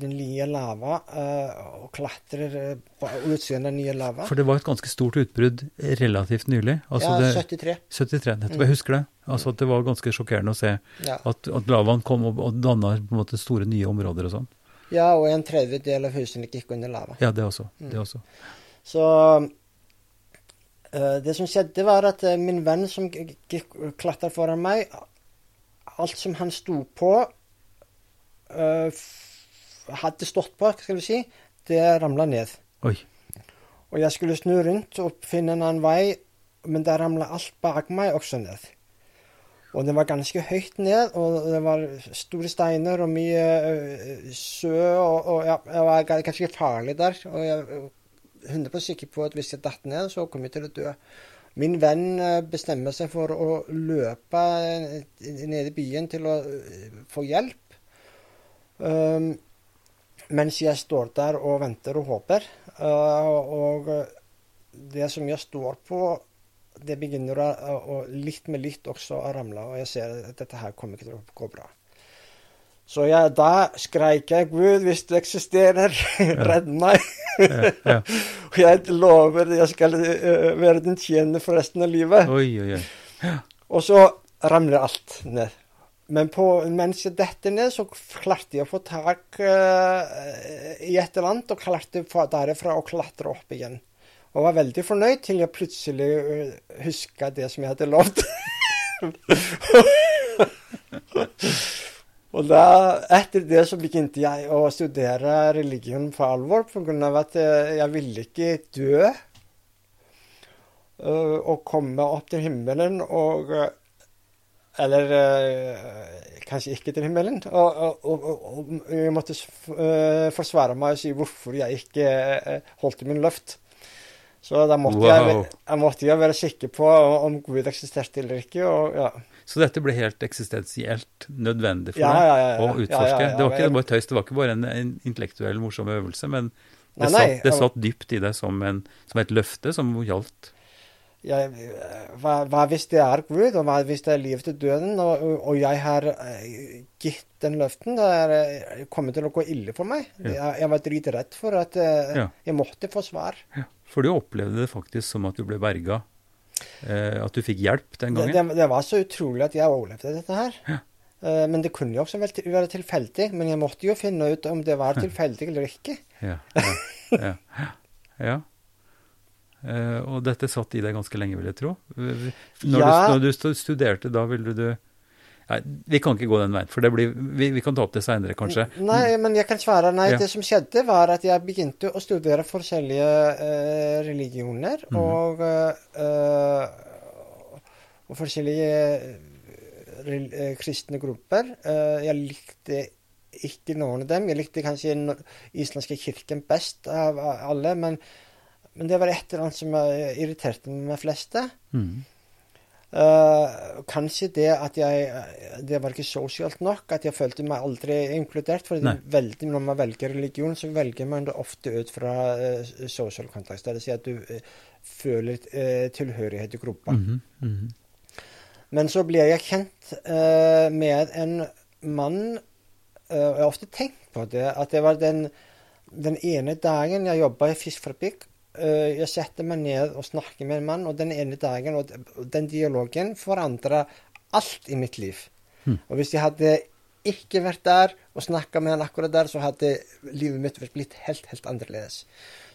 Speaker 2: den nye lava uh, og klatrer eh, på utsiden av den nye lava.
Speaker 1: For det var et ganske stort utbrudd relativt nylig. Altså
Speaker 2: ja,
Speaker 1: det,
Speaker 2: 73.
Speaker 1: 73, nettopp.
Speaker 2: Mm.
Speaker 1: Jeg husker det. Altså at det var ganske sjokkerende å se
Speaker 2: Ja.
Speaker 1: at, at lavaen kom og, og danna store nye områder og sånn.
Speaker 2: Ja, og en tredjedel av husene gikk under lava.
Speaker 1: Ja, det også.
Speaker 2: Mm.
Speaker 1: Det også.
Speaker 2: Så uh, det som skjedde, var at uh, min venn som klatra foran meg Alt som han sto på, uh, hadde stått på, skal vi si, det ramla ned.
Speaker 1: Oi.
Speaker 2: Og jeg skulle snu rundt og finne en annen vei, men da ramla alt bak meg også ned. Og det var ganske høyt ned, og det var store steiner og mye øh, sjø. Og, og ja, det var ga- ganske farlig der. Og jeg er 100 sikker på at hvis jeg datt ned, så kom jeg til å dø. Min venn øh, bestemmer seg for å løpe ned i byen til å få hjelp. Um, mens jeg står der og venter og håper. Uh, og det som jeg står på, det begynner å, å litt med litt også å ramle, og jeg ser at dette her kommer ikke til å gå bra. Så ja, da skreik jeg 'Gud, hvis du eksisterer, redd meg'.
Speaker 1: Ja, ja.
Speaker 2: og jeg lover jeg skal uh, være din tjener for resten av livet.
Speaker 1: Oi, oi, oi.
Speaker 2: Og så ramler alt ned. Men på, mens jeg detter ned, så klarte jeg å få tak uh, i et eller annet, og klarte derifra å klatre opp igjen. Og var veldig fornøyd til jeg plutselig uh, huska det som jeg hadde lovt. og da, etter det så begynte jeg å studere religion for alvor, pga. at eh, jeg ville ikke dø. eh, og komme opp til himmelen og Eller kanskje ikke til himmelen. Og, og, og, og, jeg måtte forsvare meg og si hvorfor jeg ikke holdt min løft. Så da måtte,
Speaker 1: Wow.
Speaker 2: jeg, jeg måtte jeg være sikker på om Gud eksisterte eller ikke. Og, ja.
Speaker 1: Så dette ble helt eksistensielt nødvendig for
Speaker 2: Ja,
Speaker 1: deg å utforske? Det var ikke bare tøys, det var ikke bare en, en intellektuell, morsom øvelse, men det,
Speaker 2: Nei, nei,
Speaker 1: satt, det satt dypt i deg som, en, som et løfte som gjaldt.
Speaker 2: jeg, hva, hva hvis det er Gud, og hva hvis det er liv til døden, og, og- jeg har eh, gitt den løften, det er, kommet til å gå ille for meg.
Speaker 1: Ja.
Speaker 2: Jeg, jeg var dritredd for at eh,
Speaker 1: Ja.
Speaker 2: jeg måtte få svar.
Speaker 1: Ja. For du opplevde det faktisk som at du ble berga. Eh, at du fikk hjelp den gangen.
Speaker 2: det, det var så utrolig at jeg overlevde dette her.
Speaker 1: Ja.
Speaker 2: Eh, men det kunne jo også være tilfeldig. Men jeg måtte jo finne ut om det var tilfeldig eller ikke.
Speaker 1: Ja, ja, ja, ja. Eh, og dette satt i deg ganske lenge, vil jeg tro. Når, du, når du studerte, da ville du Nei, vi kan ikke gå den veien, for det blir, vi, vi kan ta opp det seinere, kanskje.
Speaker 2: Nei, men jeg kan svare nei.
Speaker 1: Ja.
Speaker 2: Det som skjedde, var at jeg begynte å studere forskjellige eh, religioner
Speaker 1: mm.
Speaker 2: og, eh, og forskjellige eh, kristne grupper. Eh, jeg likte ikke noen av dem. Jeg likte kanskje den islandske kirken best av alle, men, men det var et eller annet som irriterte meg flest.
Speaker 1: Mm.
Speaker 2: Eh, kanskje det at jeg Det var ikke sosialt nok. At jeg følte meg aldri inkludert. For veldig, når man velger religion, så velger man det ofte ut fra uh, social context. Det vil si at du uh, føler uh, tilhørighet i gruppa.
Speaker 1: Mhm, mhm.
Speaker 2: Men så ble jeg kjent med en mann Jeg har ofte tenkt på det, at det var den, den ene dagen jeg jobba i fiskfabrikk. Eh, jeg setter meg ned og snakker med en mann, og den ene dagen og den dialogen forandra alt i mitt liv.
Speaker 1: Mm.
Speaker 2: Og hvis jeg hadde ikke vært der og snakka med han akkurat der, så hadde livet mitt blitt helt, helt annerledes.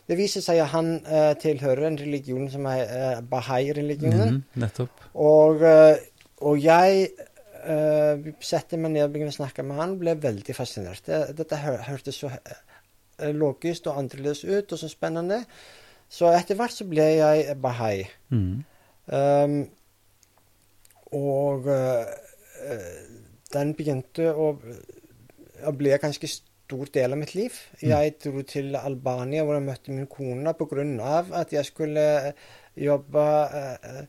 Speaker 2: Det viser seg at han uh, tilhører en religion som er uh, bahai-religionen.
Speaker 1: Mm, nettopp.
Speaker 2: Og, uh, og jeg uh, setter meg ned og begynner å snakke med han, ble veldig fascinert. Dette hør, hørtes så eh, logisk og annerledes ut, og så spennende. Så etter hvert så ble jeg bahai.
Speaker 1: Mm.
Speaker 2: Um, og uh, den begynte å, å bli en ganske stor del av mitt liv. Jeg dro til Albania hvor jeg møtte min kone pga. at jeg skulle jobbe uh,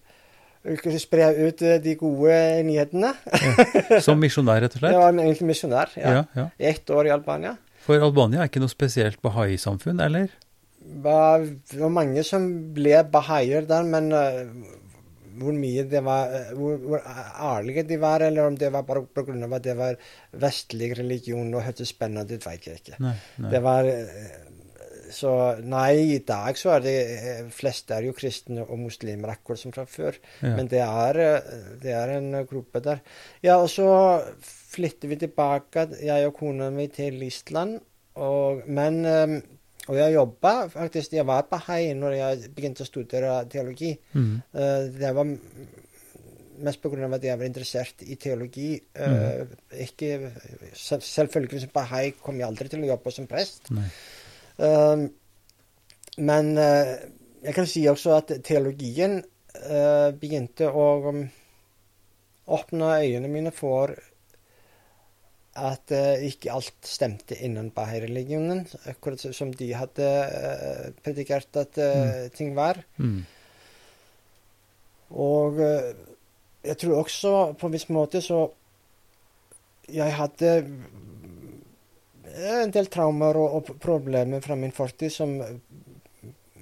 Speaker 2: Spre ut de gode nyhetene.
Speaker 1: Ja. Som misjonær, rett og slett?
Speaker 2: Jeg var egentlig misjonær. ja.
Speaker 1: Ja, ja.
Speaker 2: Ett år i Albania.
Speaker 1: For Albania er ikke noe spesielt bahai-samfunn, eller?
Speaker 2: Var, det var mange som ble bahaier der, men uh, hvor mye det var uh, hvor, hvor ærlige de var, eller om det var bare pga. at det var vestlig religion og hørtes spennende ut, vet jeg ikke.
Speaker 1: Nei. nei.
Speaker 2: Det var uh, Så nei, i dag så er det fleste er jo kristne og muslimer akkurat som fra før.
Speaker 1: Ja.
Speaker 2: Men det er, det er en gruppe der. Ja, og så flytter vi tilbake, jeg og kona mi, til Island. Og, men Og jeg jobba faktisk Jeg var på Hai når jeg begynte å studere teologi.
Speaker 1: Mm.
Speaker 2: Uh, det var mest pga. at jeg var interessert i teologi. Uh, ikke, selvfølgelig som Hei kom jeg aldri til å jobbe som prest. Um, men jeg kan si også at teologien begynte å um, åpne øynene mine for at uh, ikke alt stemte innen Bahai-religionen, akkurat som de hadde uh, predikert at uh, ting var.
Speaker 1: Mm.
Speaker 2: Og jeg tror også på en viss måte så Jeg hadde en del traumer og, og problemer fra min fortid som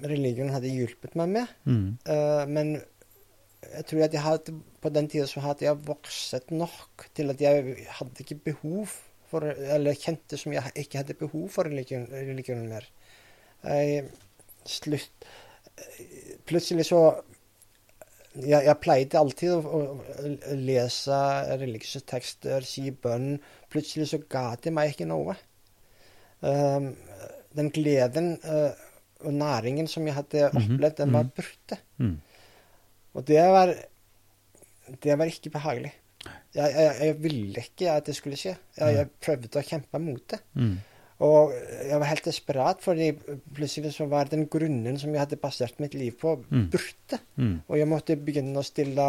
Speaker 2: religionen hadde hjulpet meg med.
Speaker 1: Mm.
Speaker 2: Uh, men jeg tror at jeg hadde, på den tida så hadde jeg vokset nok til at jeg hadde ikke behov for Eller kjente som jeg ikke hadde behov for religion, mer. Jeg slutt Plutselig så jeg, jeg pleide alltid å, å lese religiøse tekster, si bønn. Plutselig så ga det meg ikke noe. Um, den gleden uh, og næringen som jeg hadde
Speaker 1: Mhm,
Speaker 2: opplevd, den var
Speaker 1: mhm.
Speaker 2: borte.
Speaker 1: Mm.
Speaker 2: Og det var Det var ikke behagelig. Jeg, jeg, jeg ville ikke at det skulle skje. Jeg, jeg prøvde å kjempe mot det.
Speaker 1: Mm.
Speaker 2: Og jeg var helt desperat, fordi plutselig så var den grunnen som jeg hadde basert mitt liv på,
Speaker 1: Mm.
Speaker 2: borte.
Speaker 1: Mm.
Speaker 2: Og jeg måtte begynne å stille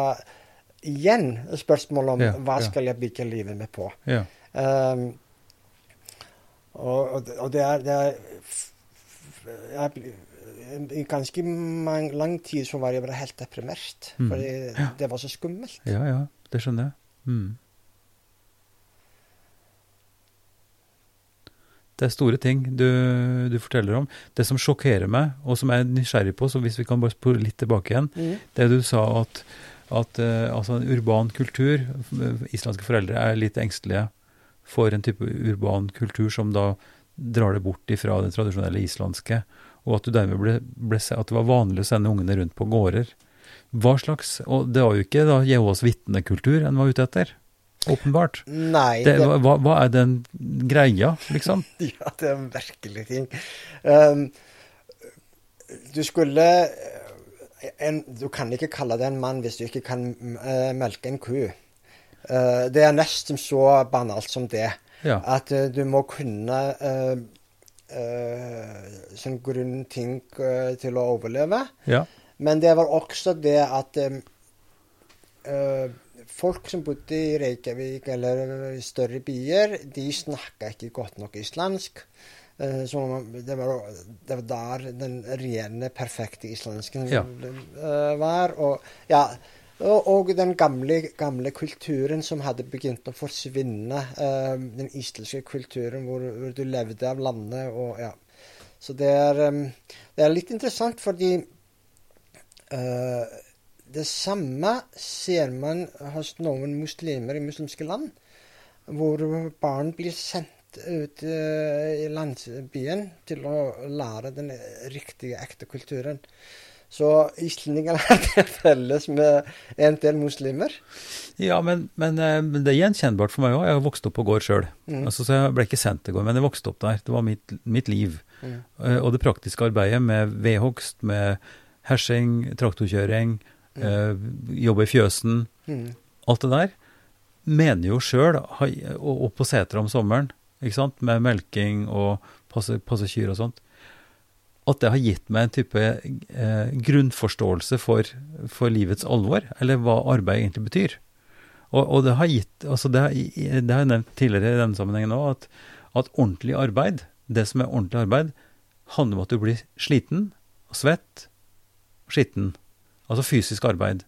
Speaker 2: igjen spørsmål om
Speaker 1: Ja,
Speaker 2: hva
Speaker 1: ja.
Speaker 2: skal jeg bygge livet mitt på.
Speaker 1: Ja.
Speaker 2: Um, og, og, det- er, det er jeg, I ganske mang, lang tid så var jeg bare helt deprimert.
Speaker 1: Mm.
Speaker 2: Fordi
Speaker 1: Ja.
Speaker 2: det var så skummelt.
Speaker 1: ja, ja. Det skjønner jeg. Mm. Det er store ting du, du forteller om. Det som sjokkerer meg, og som jeg er nysgjerrig på, så hvis vi kan bare spole litt tilbake igjen,
Speaker 2: Mm.
Speaker 1: det du sa at, at eh, altså en urban kultur, eh, islandske foreldre er litt engstelige for en type urban kultur som da drar det bort ifra det tradisjonelle islandske, og at du dermed ble, ble, at det var vanlig å sende ungene rundt på gårder. Hva slags, og det var jo ikke da Jehovas vitnekultur en var ute etter, åpenbart.
Speaker 2: Nei,
Speaker 1: Det,
Speaker 2: det,
Speaker 1: hva, hva- hva er den greia, liksom?
Speaker 2: ja, det er en merkelig ting. Um, du skulle en, Du kan ikke kalle det en mann hvis du ikke kan uh, melke en ku. Uh, det er nesten så banalt som det.
Speaker 1: Ja.
Speaker 2: At uh, du må kunne uh, sånn grunnting eh, til å overleve.
Speaker 1: ja.
Speaker 2: Men det var også det at eh, folk som bodde i Reykjavik eller større byer, de snakka ikke godt nok islandsk. Eh, så det var, det var der den rene, perfekte islandsken
Speaker 1: Ja.
Speaker 2: eh, var. Og, ja, og, den gamle, gamle kulturen som hadde begynt å forsvinne. Um, den islandske kulturen hvor, hvor du levde av landet og ja. Så det er, um, det er litt interessant fordi uh, det samme ser man hos noen muslimer i muslimske land, hvor barn blir sendt ut uh, i landsbyen til å lære den riktige, ekte kulturen. Så islendingene har det felles med en del muslimer.
Speaker 1: Ja, men, men, eh, men det er gjenkjennbart for meg òg. Jeg har vokst opp på gård sjøl.
Speaker 2: Mm.
Speaker 1: Altså, så jeg ble ikke sendt til gård, men jeg vokste opp der. Det var mitt, mitt liv.
Speaker 2: Mm.
Speaker 1: Eh, Og det praktiske arbeidet med vedhogst, med hersing, traktorkjøring, eh, jobbe i fjøsen,
Speaker 2: Mm.
Speaker 1: alt det der, mener jo sjøl, og, og på setra om sommeren, ikke sant, med melking og passe, passe kyr og sånt. At det har gitt meg en type eh, grunnforståelse for, for, livets alvor, eller hva arbeid egentlig betyr. Og, og det har gitt altså det, har, det har jeg nevnt tidligere i denne sammenhengen òg, at, at, ordentlig arbeid, det som er ordentlig arbeid, handler om at du blir sliten svett skitten. Altså fysisk arbeid.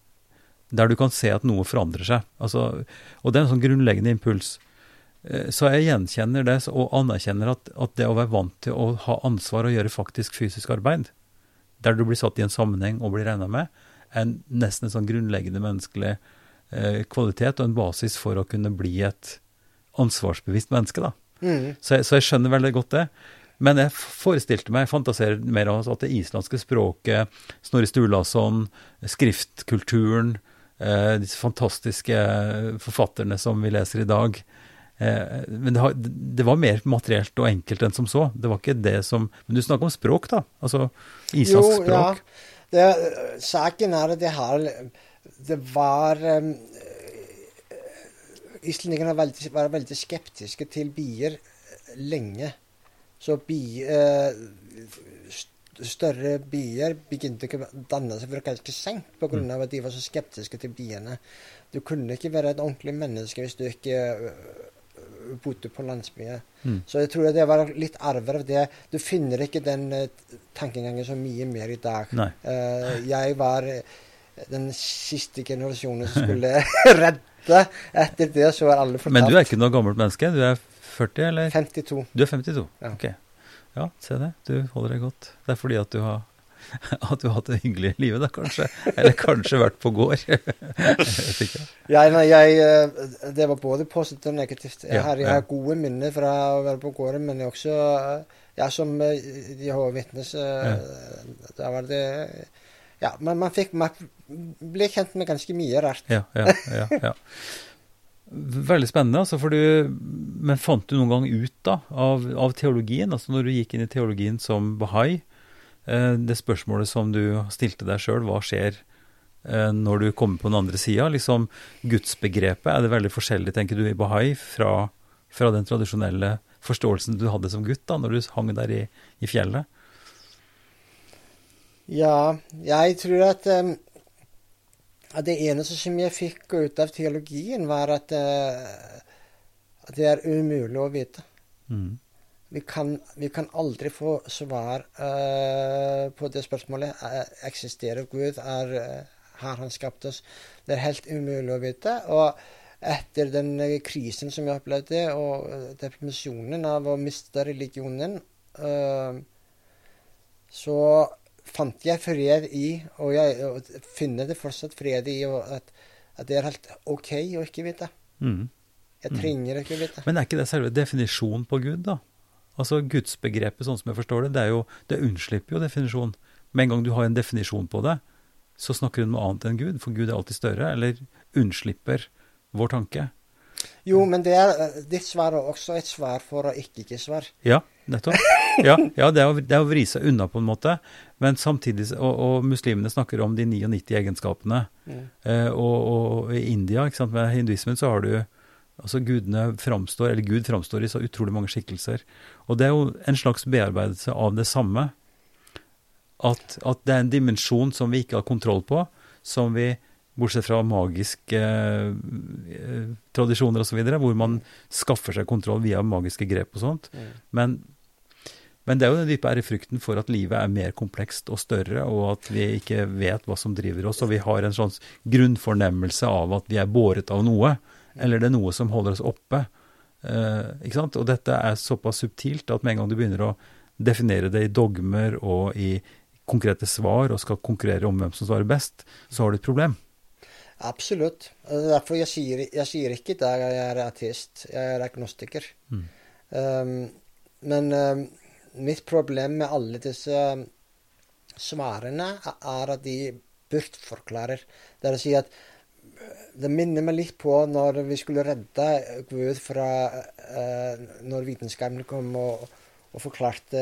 Speaker 1: Der du kan se at noe forandrer seg. Altså, og det er en sånn grunnleggende impuls. Eh, så jeg gjenkjenner det og anerkjenner at, at, det å være vant til å ha ansvar og gjøre faktisk fysisk arbeid, der du blir satt i en sammenheng og blir regna med, er nesten en sånn grunnleggende menneskelig eh, kvalitet og en basis for å kunne bli et ansvarsbevisst menneske. da. Mm. Så, jeg, så, jeg, skjønner veldig godt det. Men jeg forestilte meg, jeg fantaserer mer av at det islandske språket, Snorre Sturlason, skriftkulturen, eh, disse fantastiske forfatterne som vi leser i dag, Eh, men det, har, det, var mer materielt og enkelt enn som så. Det var ikke det som Men du snakker om språk, da? Altså islandsk språk?
Speaker 2: Ja. Det, saken er at det her Det var um, Islendingene var, var veldig, skeptiske til bier lenge. Så bier uh, større bier begynte å danne seg for ganske seint pga. At de var så skeptiske til biene. Du kunne ikke være et ordentlig menneske hvis du ikke bodde på landsbyen. Mm. Så jeg tror det var litt arver av det. Du finner ikke den uh, tankegangen så mye mer i dag. Uh, jeg var eh, den siste generasjonen som skulle redde. Etter det så var alle fortapt.
Speaker 1: Men du er ikke noe gammelt menneske? Du er 40, eller?
Speaker 2: 52.
Speaker 1: Du er 52? Ja. Ok. Ja, se det. Du holder deg godt. Det er fordi at du har at du har hatt det hyggelig i livet, da, kanskje? Eller kanskje vært på gård?
Speaker 2: ja, nei, jeg, eh, det var både positivt og negativt. Jeg, har, jeg har gode minner fra å være på gården, men jeg også ja, som eh, Jehova-vitne, ja. da var det Ja, men man fikk man ble kjent med ganske mye rart.
Speaker 1: Ja, ja, ja, ja. Veldig spennende. Altså, du, men fant du noen gang ut da, av, av, teologien? altså Når du gikk inn i teologien som bahai, det spørsmålet som du stilte deg sjøl, hva skjer eh, når du kommer på den andre sida? Liksom, gudsbegrepet, er det veldig forskjellig, tenker du, i bahai fra, fra, den tradisjonelle forståelsen du hadde som gutt da, når du hang der i, i fjellet?
Speaker 2: Ja, jeg tror at, um, det eneste som jeg fikk ut av teologien, var at, uh, at det er umulig å vite. Mm. Vi kan, vi kan, aldri få svar uh, på det spørsmålet. Uh, eksisterer Gud? Er, uh, har han skapt oss? Det er helt umulig å vite. Og etter den krisen som jeg opplevde, og depresjonen av å miste religionen, så fant jeg fred i, og jeg finner det fortsatt fred i, at, at, det er helt OK å ikke vite. Mm. Jeg trenger ikke vite.
Speaker 1: Men er ikke det selve definisjonen på Gud, da? Altså Gudsbegrepet, sånn som jeg forstår det, det, er jo, det unnslipper jo definisjon. Med en gang du har en definisjon på det, så snakker du om annet enn Gud, for Gud er alltid større, eller unnslipper vår tanke.
Speaker 2: Jo, men det er, ditt svar er også et svar for å ikke-ikke-svar.
Speaker 1: Ja, nettopp. Ja, ja det, er å, det, er å, vri seg unna på en måte. Men samtidig, og, og muslimene snakker om de 99 egenskapene. Mm. Eh, og, og, i India, ikke sant, med hinduismen, så har du Altså gudene framstår, eller Gud framstår i så utrolig mange skikkelser. Og det er jo en slags bearbeidelse av det samme. At, at det er en dimensjon som vi ikke har kontroll på, som vi, bortsett fra magiske eh, tradisjoner osv., hvor man skaffer seg kontroll via magiske grep og sånt. Mm. Men, men, det er jo den dype ærefrykten for at livet er mer komplekst og større, og at vi ikke vet hva som driver oss, og vi har en sånn grunnfornemmelse av at vi er båret av noe eller det er noe som holder oss oppe. Eh, ikke sant? Og dette er såpass subtilt at med en gang du begynner å definere det i dogmer og i konkrete svar, og skal konkurrere om hvem som svarer best, så har du et problem.
Speaker 2: Absolutt. Derfor jeg sier jeg sier ikke at jeg er ateist. Jeg er agnostiker. Mm. Um, men um, mitt problem med alle disse svarene er at de bortforklarer. Det er å si at det minner meg litt på når vi skulle redde Gud fra eh, Når vitenskapen kom og, og, forklarte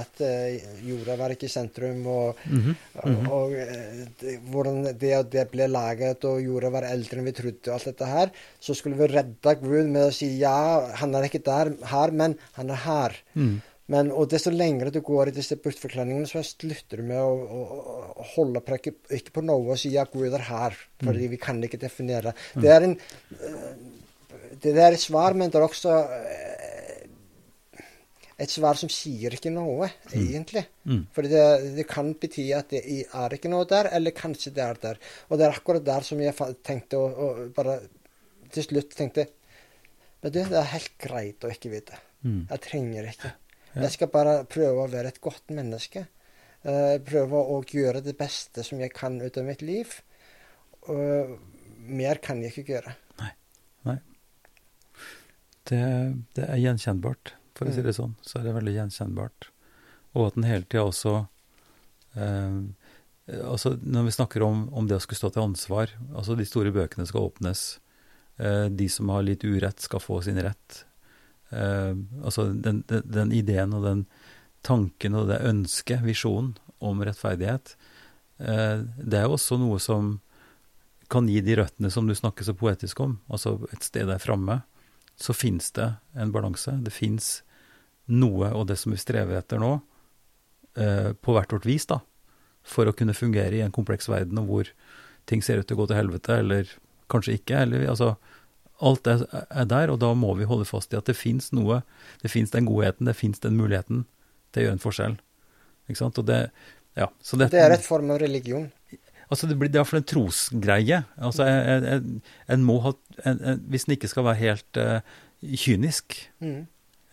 Speaker 2: at uh, jorda var ikke sentrum, og, mm -hmm. Mm -hmm. og og det, hvordan det, det, ble laget, og jorda var eldre enn vi trodde, og alt dette her. Så skulle vi redde Gud med å si ja, han er ikke der her, men han er her. Mm. Men, og desto lengre du går i disse bortforklaringene, så slutter du med å, å, å holde på ikke, på noe og si at Gud er her, fordi mm. vi kan ikke definere. Mm. Det er en eh, det er et svar, men det er også eh, et svar som sier ikke noe, mm. egentlig. Mm. For det, det, kan bety at det er ikke noe der, eller kanskje det er der. Og det er akkurat der som jeg tenkte å, å bare til slutt tenkte Men det, det er helt greit å ikke vite. Mm. Jeg trenger ikke. Jeg skal bare prøve å være et godt menneske. Uh, prøve å gjøre det beste som jeg kan ut av mitt liv. Uh, mer kan jeg ikke gjøre.
Speaker 1: Nei. Nei. Det, det er gjenkjennbart, for å si mm. det sånn. Så er det veldig gjenkjennbart. Og at en hele tida også uh, altså Når vi snakker om, om, det å skulle stå til ansvar altså De store bøkene skal åpnes. de som har litt urett, skal få sin rett. Uh, altså den, den, den, ideen og den tanken og det ønsket, visjonen, om rettferdighet, eh, det er også noe som kan gi de røttene som du snakker så poetisk om. Altså et sted der framme, så fins det en balanse. Det fins noe, og det som vi strever etter nå, eh, på hvert vårt vis, da, for å kunne fungere i en kompleks verden og hvor ting ser ut til å gå til helvete, eller kanskje ikke. eller altså Alt er, er, der, og da må vi holde fast i at det fins noe. Det fins den godheten, det fins den muligheten til å gjøre en forskjell. Ikke sant? Og det, ja,
Speaker 2: det, det er et form av religion?
Speaker 1: Altså Det blir iallfall en trosgreie. Altså en, en, en må ha, en, Hvis en ikke skal være helt uh, kynisk mm.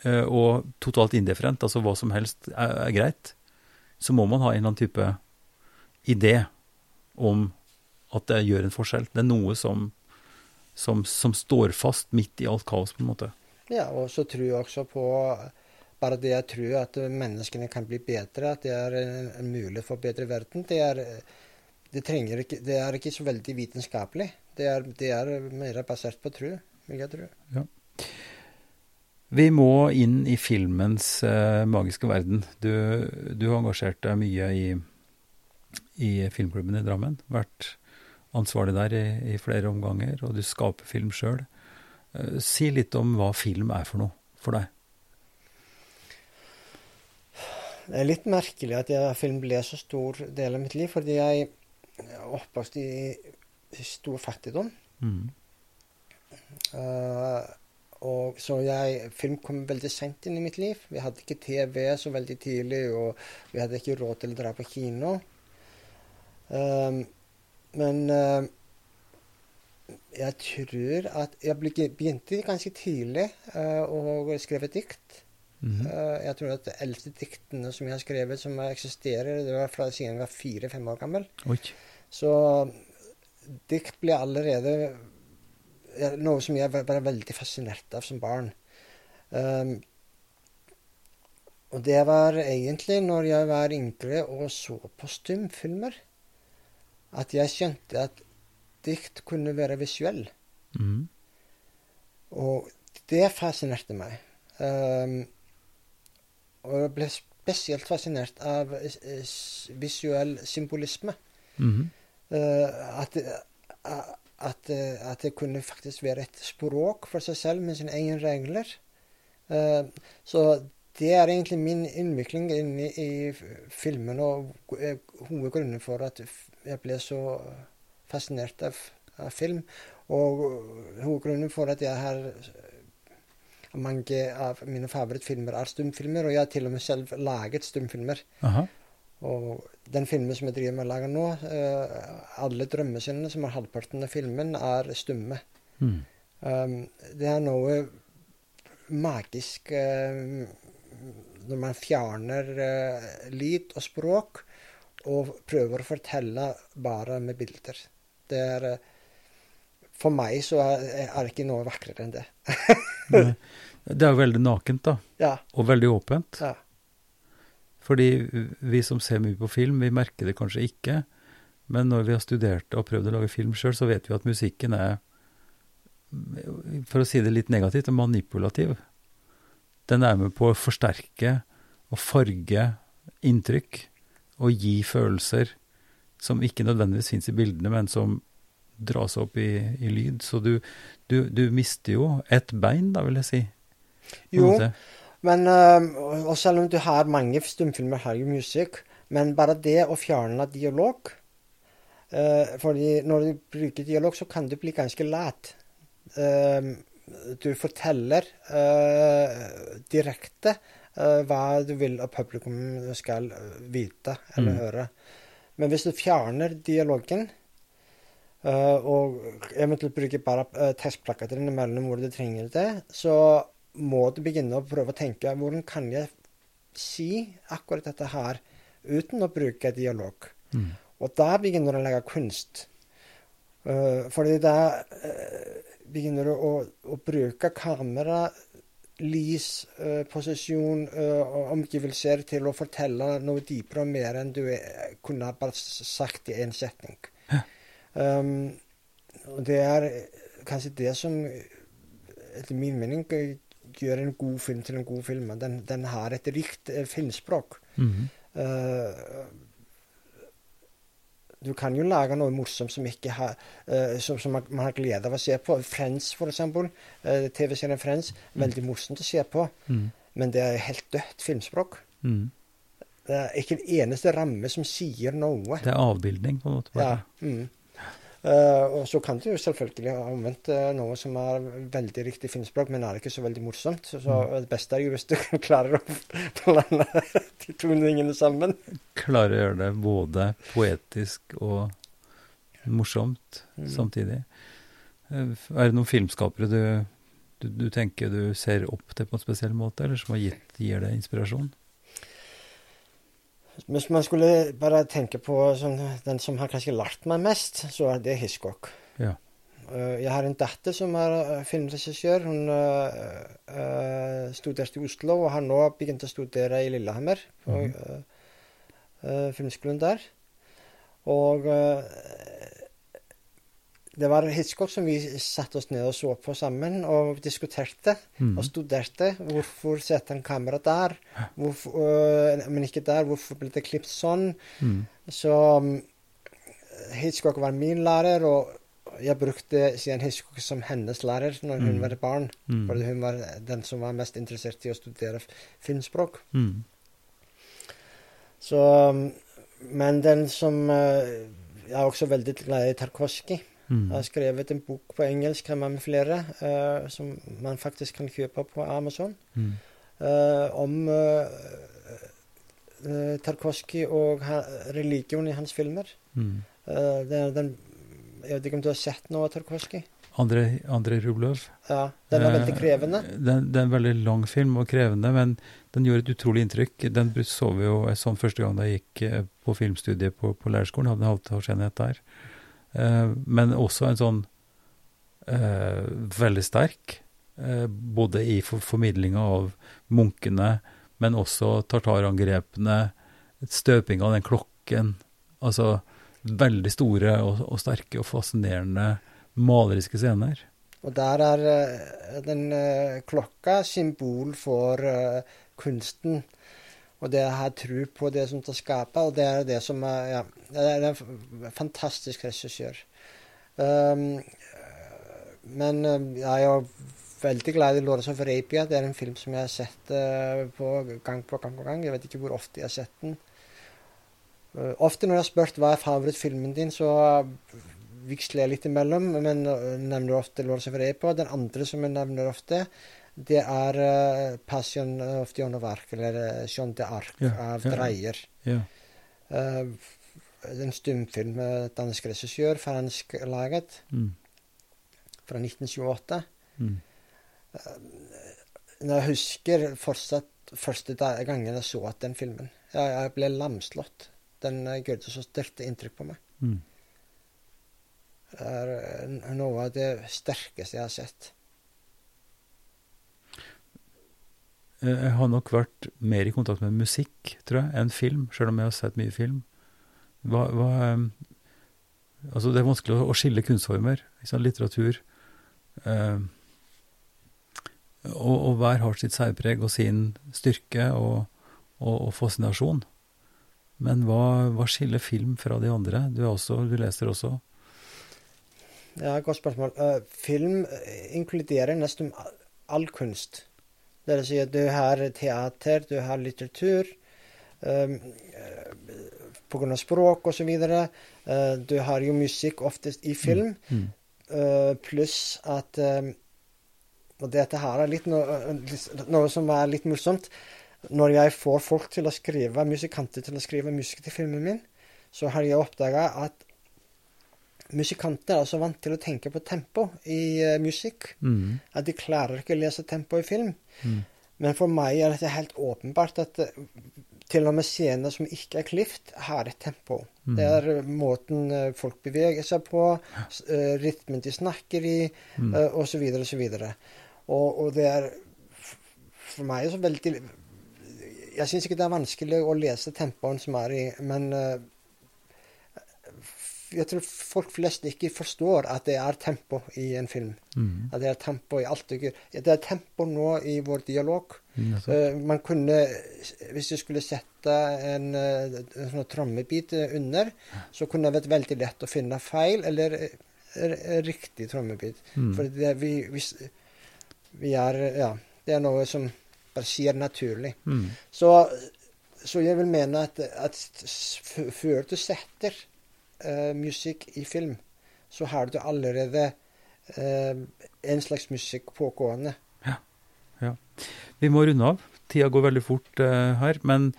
Speaker 1: uh, og totalt indifferent, altså hva som helst er, er, greit, så må man ha en eller annen type idé om at det gjør en forskjell. Det er noe som som, som, står fast midt i alt kaos, på en måte.
Speaker 2: Ja, og så tror jeg også på bare det jeg tror at menneskene kan bli bedre, at det er en, mulighet for bedre verden, det er, det, ikke, det er ikke så veldig vitenskapelig. Det er, det er mer basert på tro, vil jeg tro.
Speaker 1: Ja. Vi må inn i filmens uh, magiske verden. Du, du har engasjert deg mye i, i filmklubben i Drammen. Vært ansvarlig der i, i, flere omganger, og du skaper film sjøl. Uh, si litt om hva film er for noe for deg.
Speaker 2: Det er litt merkelig at jeg, film ble så stor del av mitt liv, fordi jeg er oppvokst i, i stor fattigdom. Mm. Uh, og så jeg, Film kom veldig sent inn i mitt liv. Vi hadde ikke TV så veldig tidlig, og vi hadde ikke råd til å dra på kino. Um, men uh, jeg tror at Jeg begynte ganske tidlig uh, å skrive dikt. Mm -hmm. jeg tror at de eldste diktene som jeg har skrevet, som eksisterer, det var fra siden jeg var fire-fem år gammel. Oi. Så dikt ble allerede noe som jeg var, var veldig fascinert av som barn. Um, og det var egentlig når jeg var yngre og så på stumfilmer at jeg skjønte at dikt kunne være visuell. Mm. Og det fascinerte meg. Um, og jeg ble spesielt fascinert av visuell symbolisme. Mm. Uh, at, at, at, det kunne faktisk være et språk for seg selv med sine egne regler. Uh, så det er egentlig min innvikling inn i, i filmen, og hovedgrunnen for at jeg ble så fascinert av, av film. Og hovedgrunnen for at jeg har mange av mine favorittfilmer er stumfilmer, og jeg har til og med selv laget stumfilmer. Aha. Og den filmen som jeg driver med å lage nå, uh, alle drømmescenene som er halvparten av filmen, er stumme. Mm. Um, det er noe magisk uh, når man fjerner uh, lyd og språk og prøver å fortelle bare med bilder. Det er eh, For meg så er, det ikke noe vakrere enn det.
Speaker 1: det er veldig nakent, da.
Speaker 2: Ja.
Speaker 1: Og veldig åpent. Ja. Fordi vi som ser mye på film, vi merker det kanskje ikke. Men når vi har studert og prøvd å lage film sjøl, så vet vi at musikken er, for å si det litt negativt, manipulativ. Den er med på å forsterke og farge inntrykk å gi følelser som ikke nødvendigvis fins i bildene, men som dras opp i, i lyd. Så du, du, du, mister jo et bein, da, vil jeg si.
Speaker 2: Jo, Men um, og selv om du har mange stumfilmer, har jo musikk. Men bare det å fjerne dialog uh, fordi når du bruker dialog, så kan du bli ganske lat. Uh, du forteller direkte hva du vil at publikum skal vite eller mm. høre. Men hvis du fjerner dialogen, og eventuelt bruker bare tekstplakater innimellom hvor du trenger det, så må du begynne å prøve å tenke hvordan kan jeg si akkurat dette her uten å bruke dialog. Mm. Og da begynner du å legge kunst. Uh, fordi da uh, begynner du å, å, bruke kamera, lys, uh, posisjon og omgivelser til å fortelle noe dypere og mer enn du er, kunne bare sagt i én setning. Ja. Um, og det er kanskje det som, etter min mening, gjør en god film til en god film. Den, den har et rikt filmspråk. Mm -hmm. Uh, du kan jo lage noe morsomt som, har, uh, som, som man, har glede av å se på. Friends, eksempel. Uh, TV-serien Friends. Mm. Veldig morsomt å se på. Mm. Men det er helt dødt filmspråk. Mm. Det er ikke en eneste ramme som sier noe.
Speaker 1: Det er avbildning, på en måte.
Speaker 2: Bare. Ja. Mm. Uh, og så kan du selvfølgelig ha omvendt uh, noe som er veldig riktig filmspråk, men er ikke så veldig morsomt. Så, så mm. det beste er jo hvis du klarer å blande de to tingene sammen.
Speaker 1: Klarer å gjøre det både poetisk og morsomt mm. samtidig. Uh, er det noen filmskapere du, du, du, tenker du ser opp til på en spesiell måte, eller som har gitt, gir deg inspirasjon?
Speaker 2: Hvis man skulle bare tenke på sånn, den som har kanskje lært meg mest, så er det Hitchcock. Ja. Uh, jeg har en datter som er uh, filmregissør. Hun uh, studerte i Oslo og har nå begynt å studere i Lillehammer, på mm. filmskolen der. Og det var Hitchcock som vi satte oss ned og så på sammen og diskuterte mm. og studerte. Hvorfor setter han kamera der, hvorfor, øh, men ikke der? Hvorfor ble det klippet sånn? Mm. Så um, Hitchcock var min lærer, og jeg brukte siden Hitchcock som hennes lærer når hun mm. var barn. Mm. For hun var den som var mest interessert i å studere filmspråk. Mm. Så Men den som uh, Jeg er også veldig glad i Tarkovskij. Mm. Jeg har skrevet en bok på engelsk sammen med flere, uh, som man faktisk kan kjøpe på Amazon, mm. uh, om uh, Tarkovskij og religion i hans filmer. Mm. Den, den, jeg vet ikke om du har sett noe av Tarkovskij?
Speaker 1: André Rublov.
Speaker 2: Ja, Den er veldig krevende.
Speaker 1: Den, det er en veldig lang film og krevende, men den gjorde et utrolig inntrykk. Den så vi jo sånn første gang da jeg gikk på filmstudiet på, på lærerskolen. Hadde en halvårsenhet der. Eh, men også en sånn eh, veldig sterk, eh, både i for formidlinga av munkene, men også tartarangrepene, støping av den klokken. Altså veldig store og, og sterke og fascinerende maleriske scener.
Speaker 2: Og der er den klokka symbol for kunsten og det her tro på det som skal skape, og det er det som er Ja, det er en fantastisk regissør. Um, men um, jeg er veldig glad i 'Lawrence of Arabia'. Det er en film som jeg har sett uh, på gang på gang på gang. Jeg vet ikke hvor ofte jeg har sett den. Uh, ofte når jeg har spurt hva er favorittfilmen din, så viksler jeg litt imellom, men uh, nevner ofte 'Lawrence of Arabia'. Den andre som jeg nevner ofte, det er uh, 'Passion of the Arc', eller uh, Jean de Arc ja, av ja, Dreyer. Ja. Uh, en stumfilm med dansk regissør, fransk laget, mm. fra 1928. Mm. Uh, jeg husker fortsatt første gangen jeg så den filmen. Jeg, jeg ble lamslått. Den gjorde så sterkt inntrykk på meg. Mm. Det er noe av det sterkeste jeg har sett.
Speaker 1: Eh, jeg har nok vært mer i kontakt med musikk, tror jeg, enn film, sjøl om jeg har sett mye film. Hva, hva, ehm, altså det er vanskelig å, skille kunstformer. Liksom, litteratur. Eh, og, og, hver har sitt særpreg og sin styrke og, og, og fascinasjon. Men hva, hva, skiller film fra de andre? Du, også, du leser også.
Speaker 2: Ja, godt spørsmål. Uh, film inkluderer nesten all kunst. Det vil si at du har teater, du har litteratur. Um, Pga. språk osv. Uh, du har jo musikk oftest i film.
Speaker 1: Mm.
Speaker 2: Uh, pluss at um, Og dette her er litt noe, noe som er litt morsomt. Når jeg får folk til å skrive, musikanter til å skrive musikk til filmen min, så har jeg oppdaga at musikanter er så vant til å tenke på tempo i uh, musikk
Speaker 1: Mm.
Speaker 2: at de klarer ikke å lese tempo i film.
Speaker 1: Mm.
Speaker 2: Men for meg er dette helt åpenbart at uh, til og med scener som ikke er klift, har et tempo.
Speaker 1: Mm.
Speaker 2: Det er uh, måten uh, folk beveger seg på, rytmen de snakker i,
Speaker 1: Mm.
Speaker 2: osv. osv. Og, og det er for meg så veldig Jeg syns ikke det er vanskelig å lese tempoen som er i, men jeg tror folk flest ikke forstår at det er tempo i en film.
Speaker 1: Mm.
Speaker 2: At det er tempo i alt. Det er tempo nå i vår dialog.
Speaker 1: Mm,
Speaker 2: uh, man kunne, hvis du skulle sette en, eh, en sånn trommebit under, så kunne det vært veldig lett å finne feil eller eh, riktig trommebit.
Speaker 1: Mm.
Speaker 2: For det, vi, hvis, vi er Ja, det er noe som bare skjer naturlig.
Speaker 1: Mm.
Speaker 2: Så, så jeg vil mene at, at før du setter eh, musikk i film, så har du allerede eh, en slags musikk pågående.
Speaker 1: Ja Vi må runde av. Tida går veldig fort eh, her. Men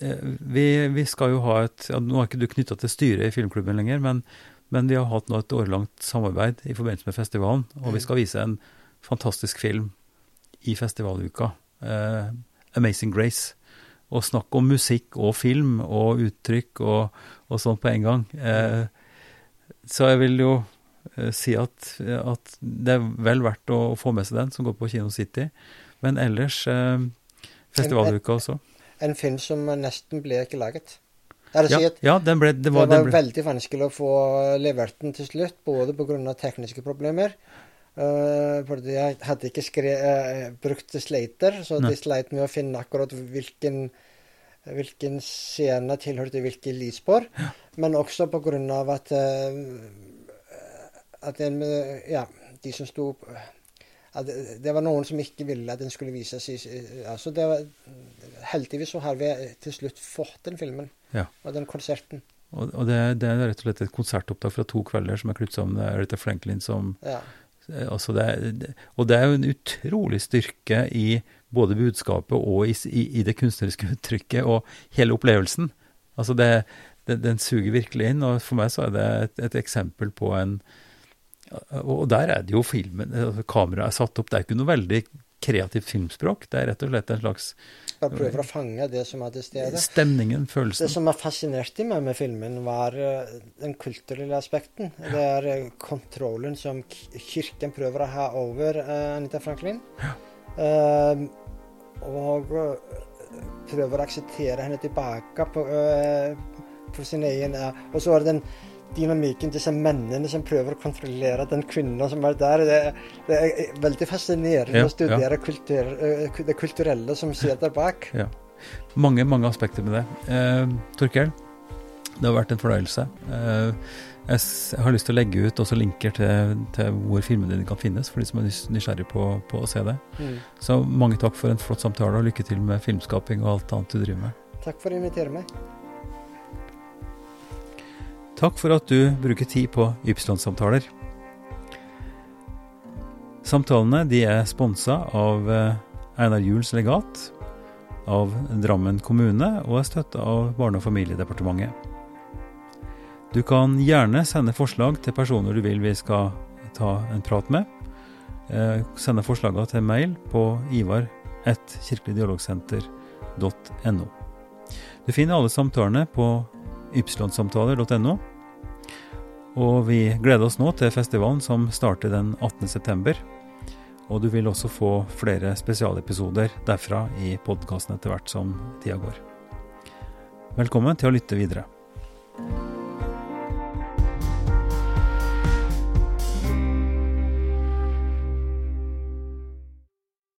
Speaker 1: eh, vi, vi skal jo ha et ja, Nå er ikke du knytta til styret i filmklubben lenger, men, men vi har hatt nå et årelangt samarbeid i forbindelse med festivalen. Og vi
Speaker 2: Mm.
Speaker 1: skal vise en fantastisk film i festivaluka. eh, 'Amazing Grace'. Og snakke om musikk og film og uttrykk og, og sånn på en gang. Eh, så jeg vil jo eh, si at, at det er vel verdt å få med seg den, som går på Kino City. Men ellers eh, festivaluka også.
Speaker 2: En film som nesten ble ikke laget. Det,
Speaker 1: Ja,
Speaker 2: si
Speaker 1: ja den ble, det
Speaker 2: det
Speaker 1: var,
Speaker 2: var,
Speaker 1: den ble,
Speaker 2: veldig vanskelig å få levert den til slutt, både pga. tekniske problemer. Uh, fordi jeg hadde ikke skre, uh, brukt slater, så
Speaker 1: Nei.
Speaker 2: de sleit med å finne akkurat hvilken, hvilken scene tilhørte hvilke lysspor. Men også pga. at uh, at en, eh, ja, de som sto det, var noen som ikke ville at den skulle vises i altså så det var, Heldigvis så har vi til slutt fått den filmen
Speaker 1: Ja.
Speaker 2: og den konserten.
Speaker 1: og, og det, det er rett og slett et konsertopptak fra to kvelder som er klippet sammen. Det er Aretha Franklin som
Speaker 2: Ja.
Speaker 1: Eh, altså det, Og det er jo en utrolig styrke i både budskapet og i, i, i det kunstneriske uttrykket og hele opplevelsen. Altså det, det, Den suger virkelig inn, og for meg så er det et, et eksempel på en Og der er det jo filmen altså Kameraet er satt opp. Det er ikke noe veldig kreativt filmspråk. Det er rett og slett en slags
Speaker 2: Jeg prøver å fange det som er til stede.
Speaker 1: stemningen,
Speaker 2: Det som er fascinert meg med filmen, var eh, den kulturelle aspekten. Det er eh, kontrollen som kirken prøver å ha over eh, Anita Franklin. Eh, og prøver å akseptere henne tilbake på, på sin egen Og så er det den dynamikken, disse mennene som prøver å kontrollere den kvinnen som er der. Det, det er veldig fascinerende
Speaker 1: Ja,
Speaker 2: å studere kultur, eh, det kulturelle som sitter bak.
Speaker 1: Ja. Mange, mange aspekter med det. Eh, Torkel, det har vært en fornøyelse. Eh, jeg har lyst til å legge ut også linker til, til hvor filmene dine kan finnes, for de som er nys- nysgjerrige på, på å se det.
Speaker 2: Mm.
Speaker 1: Så mange takk for en flott samtale, og lykke til med filmskaping og alt annet du driver med.
Speaker 2: Takk for å invitere meg.
Speaker 1: Takk for at du bruker tid på Ypsilon-samtaler. Samtalene er sponsa av eh, Einar Juels legat, av Drammen kommune og er støtta av Barne- og familiedepartementet. Du kan gjerne sende forslag til personer du vil vi skal ta en prat med. Eh, sende forslagene til mail på ivar1kirkeligdialogsenter.no. Du finner alle samtalene på ypsilonsamtaler.no. Og vi gleder oss nå til festivalen som starter den 18. september. Og du vil også få flere spesialepisoder derfra i podkasten etter hvert som tida går. Velkommen til å lytte videre.